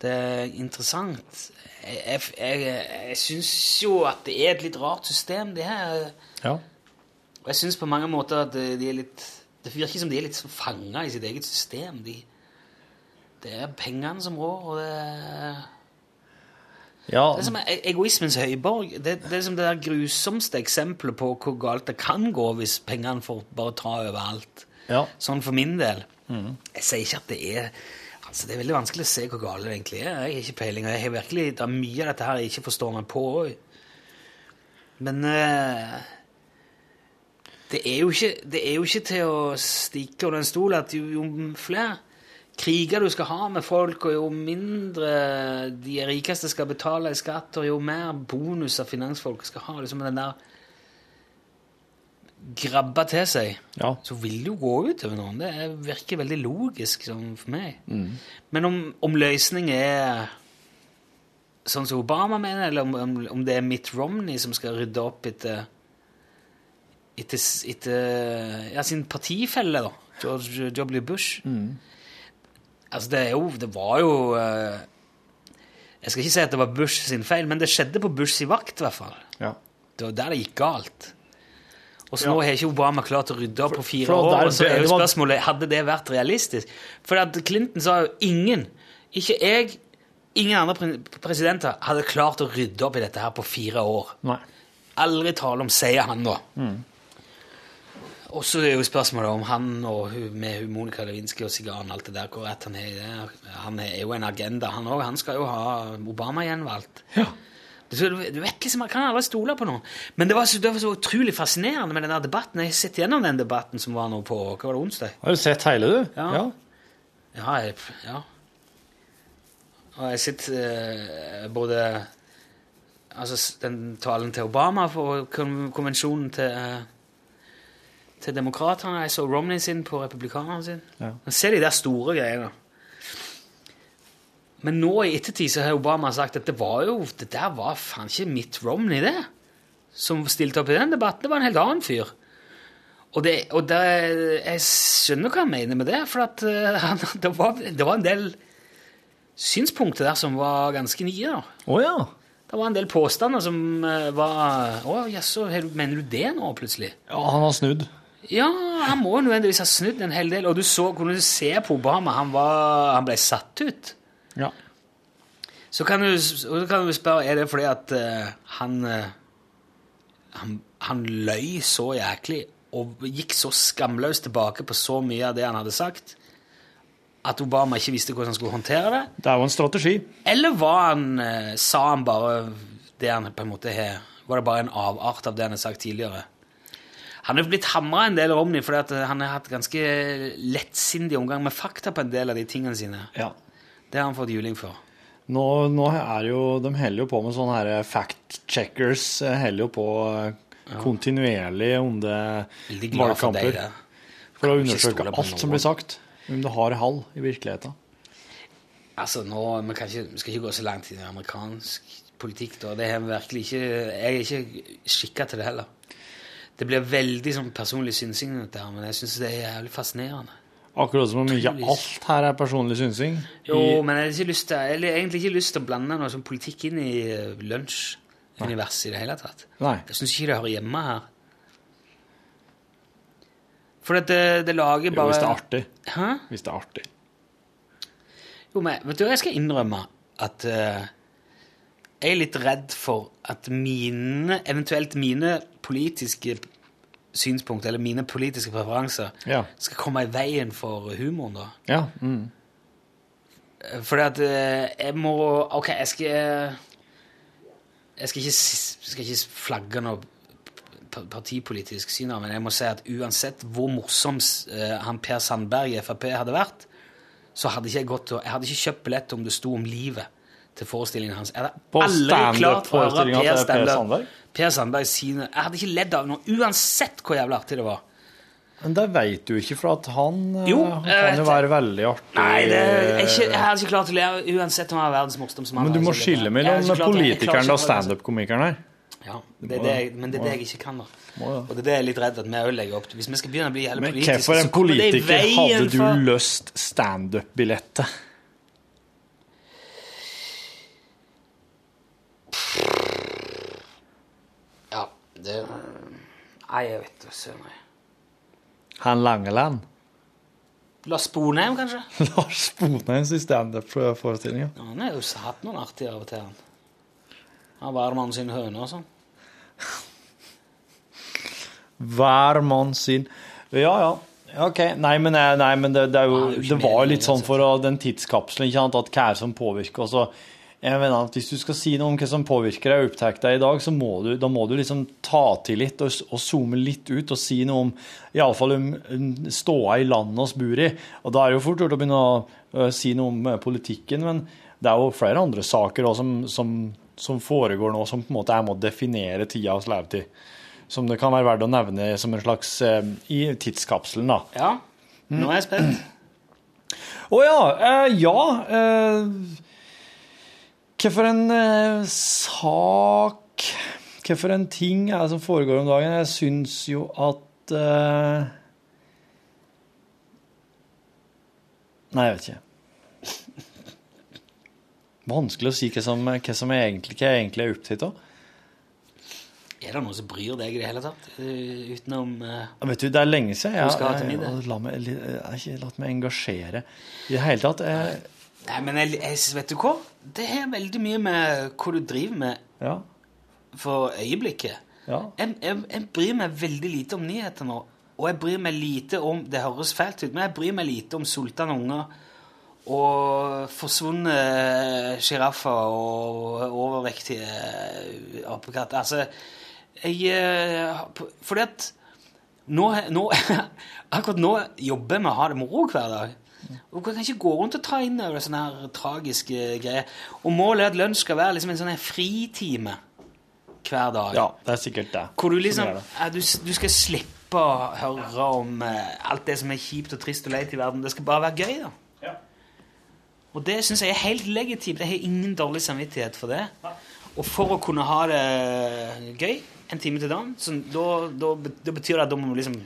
det er interessant. Jeg, jeg, jeg, syns jo at det er et litt rart system, det her. Ja. Og jeg syns på mange måter at de er litt Det virker som de er litt fanga i sitt eget system. De, det er pengene som rår, og det er Ja, det er som er egoismens høyborg. Det, det er som det der grusomste eksempelet på hvor galt det kan gå hvis pengene får bare ta over alt. Ja. Sånn for min del. Mm. Jeg sier ikke at det er altså Det er veldig vanskelig å se hvor galt det egentlig er. Jeg har ikke peiling. jeg har virkelig, Det er mye av dette her jeg ikke forstår meg på òg. Men uh, det, er ikke, det er jo ikke til å stikke under en stol at jo, jo flere kriger du skal ha med folk, og jo mindre de rikeste skal betale i skatt, og jo mer bonuser finansfolk skal ha, liksom den der grabba til seg, så vil det jo gå utover noen. Det er- virker veldig logisk sånn for meg. Mm. Men om, om løsningen er sånn som Obama mener, eller om, om, det er Mitt Romney som skal rydde opp etter etter, etter ja, sin partifelle, da, George W. Bush. Altså, det jo Det var jo eh, Jeg skal ikke si at det var Bush sin feil, men det skjedde på Bush sin vakt, i hvert fall. Ja. Det var der det gikk galt. Og så Ja. nå har ikke Obama klart å rydde opp på fire for år. Og så er jo spørsmålet hadde det vært realistisk. For at Clinton sa jo ingen, ikke jeg, ingen andre presidenter, hadde klart å rydde opp i dette her på fire år. Nei. Aldri tale om, sier han da. Mm. Og så er jo spørsmålet om han og med Monica Lewinsky og sigaren alt det der, hvor rett han er i det. Han er jo en agenda, han òg. Han skal jo ha Obama gjenvalgt. Du, du vet liksom, Man kan aldri stole på noen. Men det var, så, det var så utrolig fascinerende med den der debatten. Jeg har sett gjennom den debatten som var nå på hva var det, onsdag. Har du sett hele, du? Ja. Ja, jeg, ja. Og jeg har sett eh, både altså, den talen til Obama og konvensjonen til, eh, til demokraterne. Jeg så Romney sin på republikanerne sin. Ja. Ser de der store greiene. Men nå i ettertid så har Obama sagt at det var jo, det der var faen ikke Mitt Romney, det, som stilte opp i den debatten. Det var en helt annen fyr. Og, det, og det, jeg skjønner hva han mener med det, for at uh, det, var, det var en del synspunkter der som var ganske nye. da. Oh, ja. Det var en del påstander som eh, var Å, jaså, mener du det nå, plutselig? Ja, han har snudd. Ja, han må nødvendigvis ha snudd en hel del. Og du så, kunne du se på Obama, han, var, han ble satt ut. Ja. Så kan du, så kan du spørre er det fordi at uh, han, uh, han Han løy så jæklig og gikk så skamløst tilbake på så mye av det han hadde sagt, at Obama ikke visste hvordan han skulle håndtere det? Det er jo en strategi. Eller var han, uh, sa han bare det han på en måte har Var det bare en avart av det han har sagt tidligere? Han er blitt hamra en del av Romney fordi at han har hatt ganske lettsindig omgang med fakta på en del av de tingene sine. Ja. Det har han fått juling for. Nå, nå er jo, de holder jo på med sånne her fact-checkers. Heller jo på ja. kontinuerlig for valgkamper. For å undersøke alt som blir sagt. Om det har hall i virkeligheten. Altså, nå, vi, ikke, vi skal ikke gå så langt inn i amerikansk politikk, da. Det er virkelig ikke, jeg er ikke skikka til det heller. Det blir veldig sånn personlig synsing, dette her, men jeg syns det er jævlig fascinerende. Akkurat som om ikke alt her er personlig synsing. Jo, men jeg har til, jeg har egentlig ikke lyst til å blande noe sånn politikk inn i eh, lunsjuniverset i det hele tatt. Nei. Jeg syns ikke det hører hjemme her. For det, det lager Jo, hvis det er artig. Hæ? Hvis det er artig. Jo, men vet du, jeg skal innrømme at uh, jeg er litt redd for at mine, eventuelt mine politiske synspunkt, eller mine politiske preferanser, Ja. skal komme i veien for humoren, da. Ja. Mm. Eh, Fordi at eh, jeg må Ok, jeg skal Jeg skal ikke, skal ikke flagge noe partipolitisk syn av, men jeg må si at uansett hvor morsom eh, han Per Sandberg i Frp hadde vært, så hadde ikke jeg gått til Jeg hadde ikke kjøpt billett om det sto om livet til forestillingen hans. Jeg hadde aldri klart å høre Per, Sandberg? Per Sandberg sine Jeg hadde ikke ledd av noe, uansett hvor jævlig artig det var. Men det veit du ikke, for at han, eh, Jo, han kan jo det. være veldig artig. Nei, ikke, jeg hadde ikke klart å le uansett om han er verdens morsomste mann. Men du må skille mellom politikeren og standup-komikeren her. Ja, det det jeg, men det er det jeg ikke kan, da. Og det er det jeg er litt redd at vi òg legger opp til. Hvis vi skal begynne å bli hele Men politiske, hvorfor en så kommer det i politiker hadde du for- løst standup-billettet? Ja, det Da søren. jeg. Han Langeland? Lars Bonheim, kanskje? Lars Bonheims i standup-forestillinga. Ja, han har jo hatt noen artige av og til, han. Han var mann sin høne og sånn. Mann sin Ja, ja. Ok, Nei, men, eh, nei, men det, det, er jo, det var jo litt sånn for å, den tidskapselen, ikke sant, at hva er det som påvirker. Og så, jeg mener at Hvis du skal si noe om hva som påvirker deg og opptar deg i dag, så må du, da må du liksom ta til litt og, og zoome litt ut og si noe om iallfall om om ståa i landet oss bor i. Og Da er det jo fort gjort å begynne å si noe om øh, politikken, men det er jo flere andre saker også, som, som, som foregår nå, som på en måte er med å definere tida vi lever i. Som det kan være verdt å nevne som en slags eh, i tidskapselen, da. Ja, nå er jeg spent. Å ja. eh, ja. eh, hva for en eh, sak Hva for en ting er det som foregår om dagen? Jeg syns jo at eh, Nei, jeg vet ikke. Vanskelig å si hva som, hva som er egentlig, hva jeg egentlig er opptatt av. Er det noen som bryr deg i det hele tatt? Eh, Utenom eh, Vet du, Det er lenge siden jeg, middag? la meg, jeg har ikke latt meg engasjere i det hele tatt. Jeg, Nei, men jeg, jeg, vet du hva? Det har veldig mye med hva du driver med ja, for øyeblikket. ja. Jeg, jeg, jeg bryr meg veldig lite om nyheter nå. Og jeg bryr meg lite om Det høres fælt ut, men jeg bryr meg lite om sultne unger og forsvunne sjiraffer og overvektige apekatter. Altså, jeg eh, Fordi at nå, nå Akkurat nå jobber med å ha det moro hver dag. Og Du kan ikke gå rundt og ta inn over sånne her tragiske greier. Og målet er at lunsj skal være liksom en sånn her fritime hver dag. ja, det er sikkert det. Hvor du liksom gjør det. du, du skal slippe å høre om eh, alt det som er kjipt og trist og leit i verden. Det skal bare være gøy, da. Og det syns jeg er helt legitimt. Jeg har ingen dårlig samvittighet for det. Og for å kunne ha det gøy en time til dagen, så da, da, da betyr det at da må vi liksom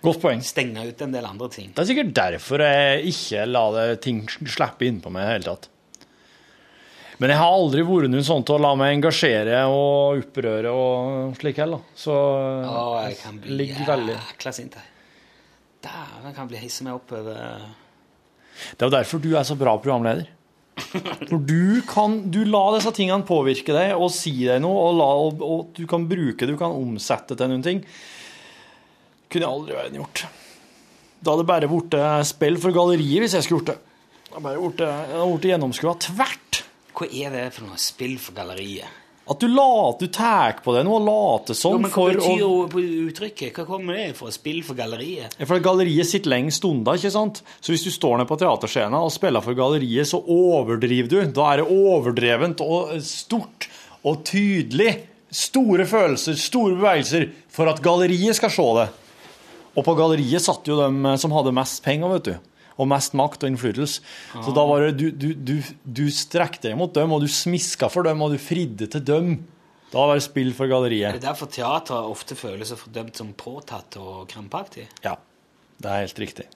Godt poeng. stenge ut en del andre ting. Det er sikkert derfor jeg ikke la det ting slippe innpå meg i det hele tatt. Men jeg har aldri vært noe sånn til å la meg engasjere og opprøre og slik heller. Så oh, jeg kan bli ligger veldig jækla sint. jeg. Dæven, kan bli hisse meg opp over Det er jo derfor du er så bra programleder. For du kan du la disse tingene påvirke deg og si deg noe, og, la, og, og du kan bruke det, du kan omsette til noen ting. Kunne jeg aldri vært gjort. Da hadde det bare blitt spill for galleriet hvis jeg skulle gjort det. Det hadde bare blitt- gjennomskua tvert. Hva er det for noe spill for galleriet? At du, later, du tar på deg noe og later sånn som men hva for betyr å uttrykket? Hva kommer det for spill for galleriet? Ja, For galleriet sitter lenge stunder, ikke sant? Så hvis du står ned på teaterscenen og spiller for galleriet, så overdriver du. Da er det overdrevent og stort og tydelig. Store følelser, store bevegelser, for at galleriet skal se det. Og på galleriet satt jo de som hadde mest penger, vet du. Og mest makt og innflytelse. Så da var det du, du, du, du strekte deg mot dem, og du smiska for dem, og du fridde til dem. Da var det spill for Er galleriet. det derfor teatret ofte føles så fordømt som påtatt og krampaktig? Ja, det er helt riktig.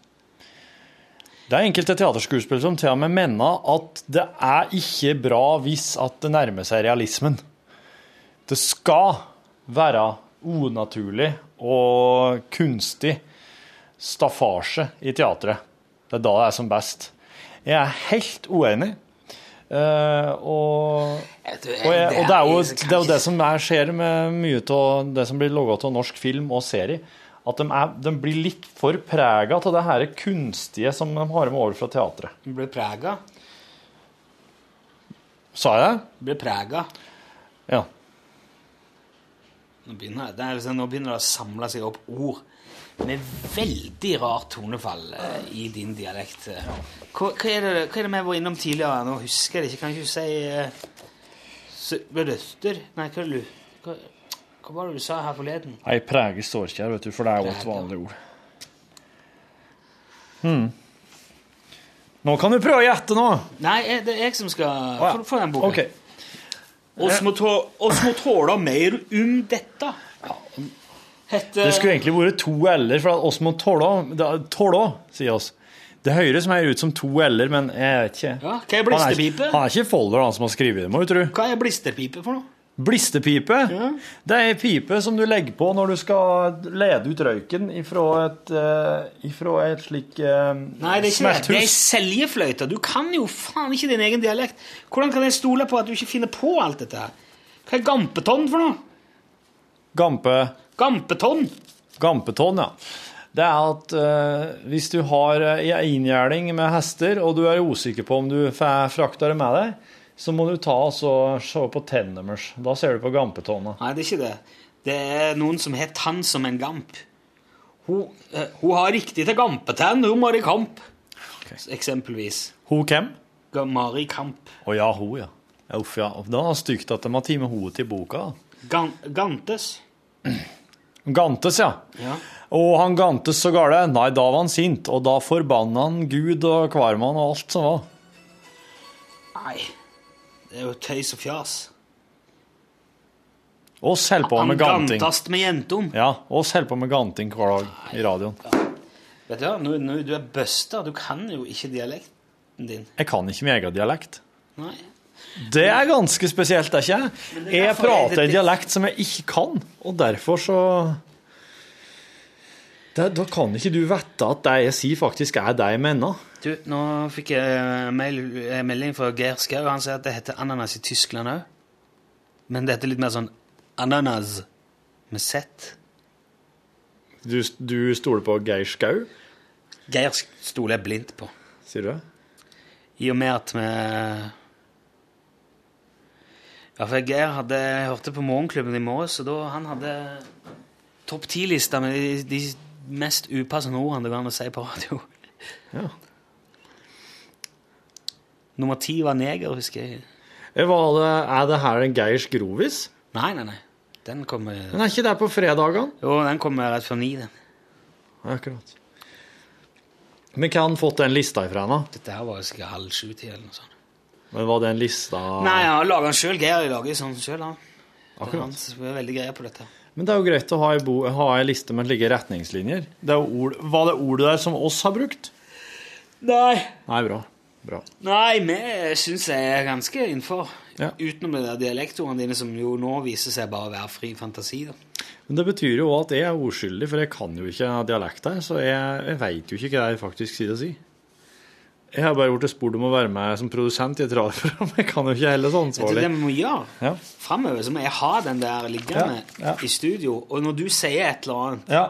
Det er enkelte teaterskuespillere som til og med mener at det er ikke bra hvis at det nærmer seg realismen. Det skal være unaturlig og kunstig staffasje i teatret. Det er da det er som best. Jeg er helt uenig. Uh, og, og, jeg, og det er jo det, er jo det som er, skjer med mye av det som blir laga av norsk film og serie. At de, er, de blir litt for prega av det her kunstige som de har med over fra teatret. De blir prega. Sa jeg det? Blir prega. Ja. Nå begynner, det er liksom, nå begynner det å samle seg opp ord med veldig rart tonefall eh, i din dialekt. Hva, hva, er det, vi var innom tidligere? Nå husker jeg det ikke. Kan ikke du si uh, Røster? Nei, hva, du, hva, hva var det du sa her forleden? Nei, prege sårkjær, vet du, for det er jo et vanlig ord. Hmm. Nå kan du prøve å gjette nå. Nei, eh, det er jeg som skal ja. få, den boka. Ok. Oss må, tå, tåle mer om dette. Hette Det skulle egentlig vært to l-er, for oss må tåle det- Tåle, sier oss. Det høres mer ut som to l-er, men jeg vet ikke. Ja, hva er Han blisterpipe? Han er ikke Folder, han som har skrevet det, må du tro. Hva er blisterpipe for noe? Blisterpipe? Det er ei pipe som du legger på når du skal lede ut røyken ifra et, uh, ifra et slik uh, Nei, det er ikke det. Det er seljefløyte. Du kan jo faen ikke din egen dialekt. Hvordan kan jeg stole på at du ikke finner på alt dette? Hva er gampetonn for noe? Gampe... Gampetonn? Gampetonn, ja. Det er at uh, hvis du har ei inngjerding med hester, og du er usikker på om du får frakta det med deg, så må du ta og se på tennene deres. Da ser du på gampetonna. Nei, det er ikke det. Det er noen som har tann som en gamp. Hun, eh, hun har riktig til gampetenn, hun Mari Kamp. Eksempelvis. Hun hvem? Mari Kamp. Å ja, hun, ja. Ja, Uff, ja. Det var stygt at de har tatt med henne til boka. Gan Gantes. Gantes, ja. Ja. Og han Gantes så gale. Nei, da var han sint, og da forbanna han Gud og Kvarmann og alt som var. Nei, det er jo tøys og fjas. Oss holder på med ganting. gantast med jentom. Ja, oss holder på med ganting hver dag i radioen. Vet du hva, nå, nå, du er busta, du kan jo ikke dialekten din. Jeg kan ikke min egen dialekt. Nei. Det er ganske spesielt, det er ikke jeg? det er Jeg prater en dialekt som jeg ikke kan, og derfor så det, Da kan ikke du vite at det jeg sier, faktisk er det jeg mener. Du, nå fikk jeg mail, eh, melding fra Geir Skau. Han sier at det heter ananas i Tyskland òg. Men det heter litt mer sånn ananas med Z. Du, du stoler på Geir Skau? Geir stoler jeg blindt på. Sier du det? I og med at vi Ja, for Geir hadde Jeg hørte på Morgenklubben i morges, og da han hadde topp ti-lista med de, de mest upassende ordene det går an å si på radio. Ja. Nummer ti var neger, husker jeg. Var det, er det her en Geirs grovis? Nei, nei, nei. Den kommer Den er ikke der på fredagene? Jo, den kommer rett før ni, den. Akkurat. Men hva har han fått den lista ifra, henne? Dette her var sikkert halv sju-tid eller noe sånt. Men Var det en lista Nei, han laga den sjøl. Geir lager jo sånn sjøl, han. Akkurat. Han er veldig greie på dette. Men det er jo greit å ha ei, bo, ha ei liste med slike retningslinjer. Det er ord, var det ordet der som oss har brukt? Nei. Nei, bra. Bra. Nei, vi syns jeg er ganske innenfor. Ja. Utenom de der dialektordene dine, som jo nå viser seg bare å være fri fantasi. da. Men det betyr jo også at jeg er uskyldig, for jeg kan jo ikke dialekt her, så jeg, jeg veit jo ikke hva jeg faktisk sier å si. Jeg har bare blitt spurt om å være med som produsent i et radioprogram. Jeg kan jo ikke heller så ansvarlig. det vi må gjøre? Ja. Framover så må jeg ha den der liggende Ja, ja. i studio, og når du sier et eller annet, Ja.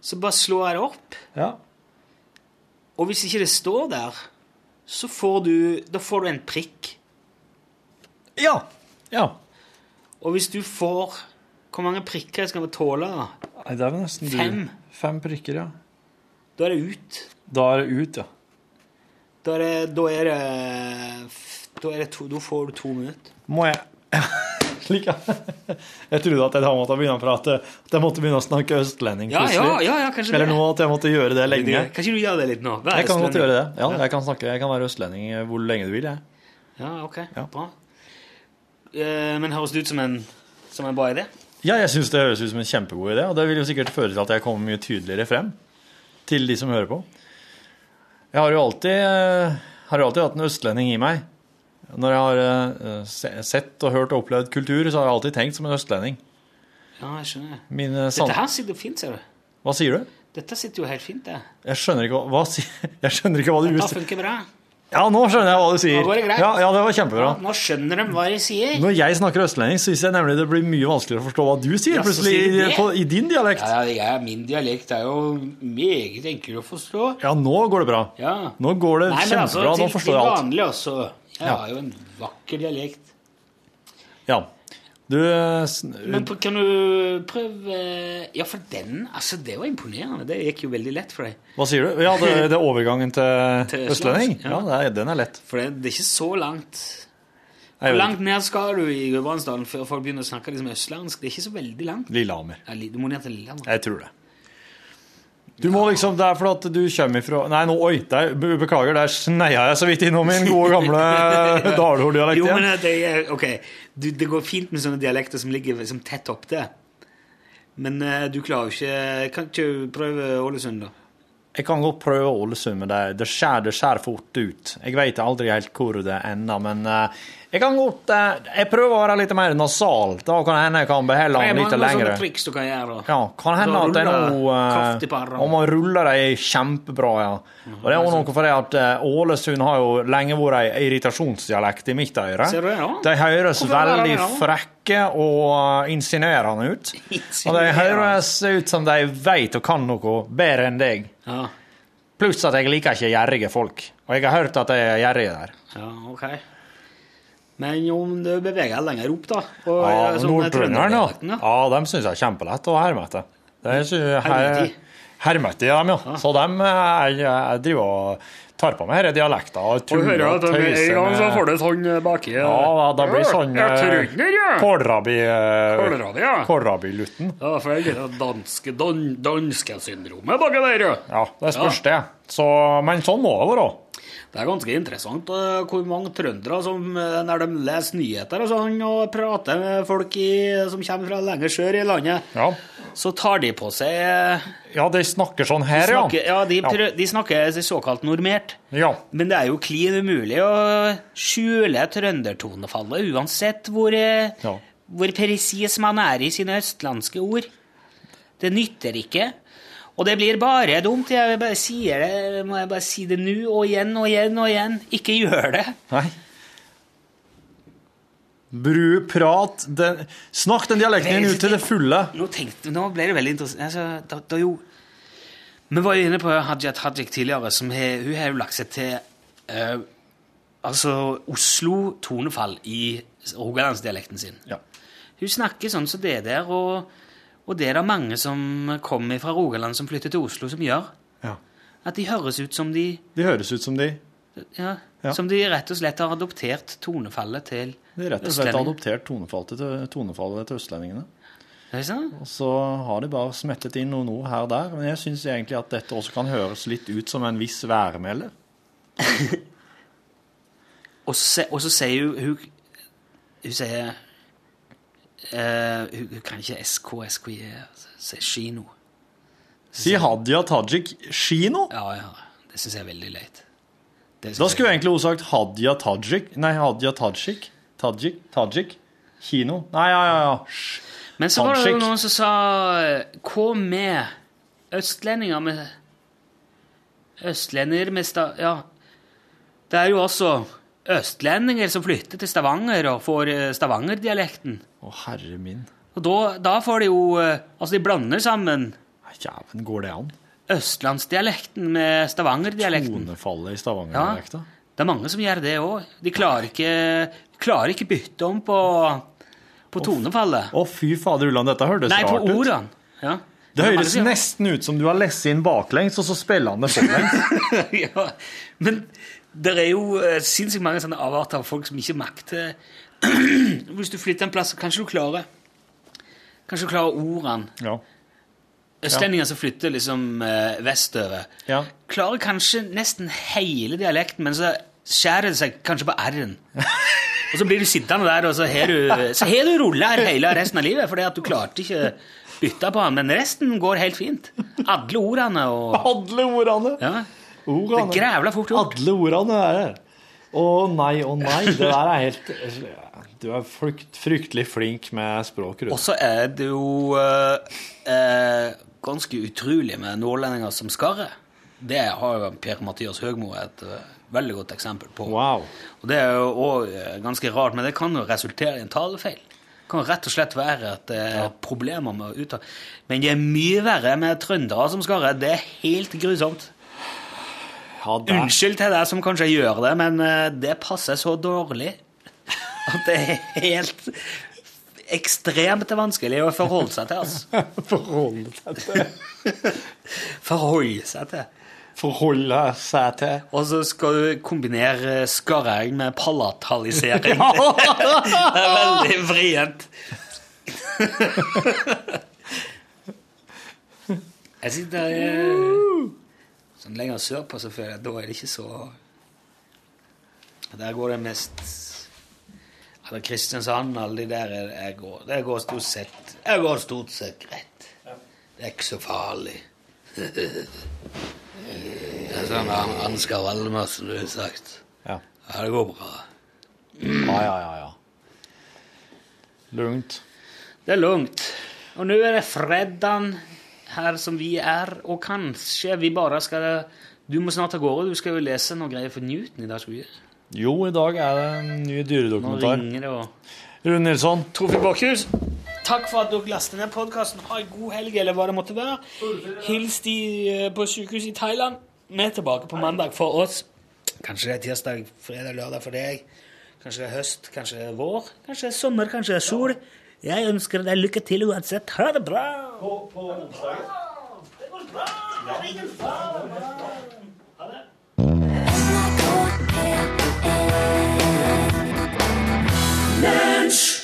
så bare slår jeg det opp. Ja. Og hvis ikke det står der, så får du Da får du en prikk. Ja. ja. Og hvis du får Hvor mange prikker skal vi tåle? da? Nei, det er vel nesten du. Fem. Fem prikker, ja. Da er det ut. Da er det ut, ja. Da er det, da er det, da er det to, Da får du to minutter. Må jeg Slik, ja. Jeg trodde at jeg måtte begynne å prate At jeg måtte begynne å snakke østlending Ja, ja, plutselig. ja, ja, Eller nå at jeg måtte gjøre det lenge. Kanskje du gjør det litt nå? Vær Jeg kan godt gjøre det. Ja, jeg kan snakke, jeg kan være østlending hvor lenge du vil, jeg. Ja, ok. Bra. Eh, men høres det ut som en, som en bra idé? Ja, jeg syns det høres ut som en kjempegod idé, og det vil jo sikkert føre til at jeg kommer mye tydeligere frem til de som hører på. Jeg har jo alltid, eh, har jo alltid hatt en østlending i meg. Når jeg har eh, sett og hørt og opplevd kultur, så har jeg alltid tenkt som en østlending. Ja, jeg skjønner. Mine sand... Dette her sitter fint, ser du. Hva sier du? Dette sitter jo helt fint, det. Jeg skjønner ikke hva, hva, jeg skjønner ikke hva du Dette funker bra. Ja, nå skjønner jeg hva du sier. Nå går det greit. Ja, ja, det var kjempebra. Ja, nå skjønner de hva de sier. Når jeg snakker østlending, syns jeg nemlig det blir mye vanskeligere å forstå hva du sier Ja, plutselig sier i, på, i din dialekt. Ja, ja, min dialekt er jo meget enklere å forstå. Ja, nå går det bra. Ja. Nå går det Nei, men altså, til, Nå forstår jeg alt. vanlig også. Jeg Ja. har jo en vakker dialekt. Ja. Du Men kan du prøve Ja, for den Altså, det var imponerende. Det gikk jo veldig lett for deg. Hva sier du? Ja, det, det er overgangen til, Til østlending? Ja, ja. er, den er lett. For det, det er ikke så langt. Hvor langt ned skal du i Gudbrandsdalen før folk begynner å snakke liksom østlandsk? Det er ikke så veldig langt. Lillehammer. Ja, Du må ned til Lillehammer. Jeg tror det. Du må liksom, Det er fordi at du kommer ifra Nei, nå, oi, der, be- beklager, der sneia jeg så vidt innom min gode, gamle dalhorddialekt Jo, men det, er, ok, du, det går fint med sånne dialekter som ligger liksom tett opptil. Men uh, du klarer jo ikke Kan ikke du prøve Ålesund, da? Jeg kan godt prøve Ålesund, men det, det skjer fort ut. Jeg vet aldri helt hvor det ender, men eh, jeg kan godt eh, Jeg prøver å være litt mer nasal. Da kan det hende jeg kan beholde Det er den litt lengre. triks du kan gjøre. Ja, kan hende at jeg er nå kraftig på eh, armen. Om man ruller dem kjempebra, ja. Og det er også noe for det at eh, Ålesund har jo lenge vært ei irritasjonsdialekt i mitt øre. Ser du det, ja? De høres er det veldig det, frekke og eh, insinuerende ut. Og de høres ut som de vet og kan noe bedre enn deg. Ja. Pluss at jeg liker ikke gjerrige folk. Og jeg har hørt at de er gjerrige der. ja, ok. Men om du beveger deg lenger opp, da og, Ja, eh, sånn Nordtrønderen, ja. ja. ja. Dem syns jeg er kjempelett å herme etter. Er Hermeti. Dem, ja. Så dem eh, jeg, jeg driver og tar på meg disse dialekter og tuller og tøyser med du sånn baki Ja, det blir sånn Ja, ja. kålrabi... eh, ja. Kålrabi-lutten. Ja, for det er danske, dan, danskesyndromet baki der, ja. Ja, det spørs det. Så, men sånn må det være. Det er ganske interessant eh, hvor mange trøndere som, eh, når de leser nyheter og sånn, og prater med folk i, som kommer fra lenger sør i landet, Ja. så tar de på seg eh, Ja, de snakker sånn her, ja. snakker, ja, de, prø- de snakker såkalt normert. Ja. Men det er jo klin umulig å skjule trøndertonefallet, uansett hvor, Ja. hvor presis man er i sine østlandske ord. Det nytter ikke. Og det blir bare dumt. Jeg bare sier det, må jeg bare si det nå og igjen og igjen og igjen. Ikke gjør det. Nei. Bru, prat den, Snakk den dialekten din ut til det fulle. Nå, tenkte, nå ble det veldig interessant. Altså, da, da jo, vi var jo inne på Hadia Tajik tidligere. Som he, hun har jo lagt seg til uh, altså Oslo-tonefall i rogalandsdialekten sin. Ja. Hun snakker sånn som det der, og, og det er det mange som kommer fra Rogaland som flytter til Oslo, som gjør. Ja. At de høres ut som de De høres ut som de ja, Ja. Som de rett og slett har adoptert tonefallet til østlendingene. De rett og slett har adoptert tonefallet til, tonefallet til østlendingene. Og så har de bare smettet inn noen ord her og der. Men jeg syns egentlig at dette også kan høres litt ut som en viss værmelder. Og så, og så sier hun Hun, hun sier eh, hun, hun kan ikke SK, SKI, si kino. Si Hadia Tajik kino? Ja, ja. Det syns jeg er veldig leit. Da skulle jeg- egentlig hun sagt Hadia Tajik. Nei, Hadia Tajik. Tajik? Tajik? Kino? Nei, ja, ja, ja. Men så var det jo noen som sa Hva med østlendinger med Østlendinger med sta... Ja. Det er jo også østlendinger som flytter til Stavanger og får stavangerdialekten. Stavanger-dialekten. Å, herre min. Og da, da får de jo eh, Altså, de blander sammen Ja, men går det an? østlandsdialekten med Stavanger-dialekten. Tonefallet i Stavanger-dialekta. Det er mange som gjør det òg. De klarer ikke, klarer ikke bytte om på, på tonefallet. Å, fy fader Ulland, dette hørtes Nei, på rart ut. ordene. Ja. Det høres nesten ut som du har lest inn baklengs, og så spiller han det forlengs. ja, men det er jo eh, sinnssykt mange sånne avarter av folk som ikke makter Hvis du flytter en plass, så kanskje du klarer Kanskje du klarer ordene. Ja. Østlendinger som flytter liksom eh, vestover, Ja. klarer kanskje nesten hele dialekten, men så skjærer det seg kanskje på r-en. Og så blir du sittende der, og så har du, så har du rulla her hele resten av livet, fordi at du klarte ikke bytte på den, men resten går helt fint. Alle ordene og Alle ordene! Ja. Ordene. Det er grævla fort gjort. Alle ordene er det. Å nei, å nei. Det der er helt Du er frykt, fryktelig flink med språket. Og så er det jo eh, eh, ganske utrolig med nordlendinger som skarrer. Det har jo Per-Mathias Høgmo et eh, veldig godt eksempel på. Wow. Og Det er jo òg ganske rart, men det kan jo resultere i en talefeil. Det kan rett og slett være at det er problemer med å uttale Men det er mye verre med trøndere som skarrer. Det er helt grusomt. Ja, det er- Unnskyld til deg som kanskje gjør det, men eh, det passer så dårlig at det er helt ekstremt vanskelig å forholde seg til. Altså. Forholde seg til. Forholde seg til. Forholde seg til. Og så skal du kombinere skarring med palatalisering. Det er veldig vrient. Jeg sitter eh, sånn lenger sørpå, så føler jeg at da er det ikke så Der går det mest Eller Kristiansand, alle de der er- jeg går, Det går stort sett Jeg går stort sett greit. Det er ikke så farlig. Det er sånn Ansgar Valdemar, som du har sagt. Ja. Ja, det går bra. Ja, ja, ja. ja. Lugnt. Det er lugnt. Og nå er det fredag her som vi er, og kanskje vi bare skal Du må snart av gårde. Du skal jo lese noe greier for Newton i dag. skal du ikke? Jo, i dag er det en ny Nå dyredokumentar. ringer det og Rune Nilsson. Trofim Bakhus, takk for at dere lastet ned podkasten. Ha en god helg, eller hva det måtte være. Hils de eh, på sykehuset i Thailand. Vi er tilbake på mandag for oss. Kanskje det er tirsdag, fredag, lørdag for deg. Kanskje det er høst, kanskje det er vår, kanskje det er sommer, kanskje det er sol. Jeg ønsker deg lykke til uansett. Ha det bra! Paul, Paul. It was wrong! I? Lunch!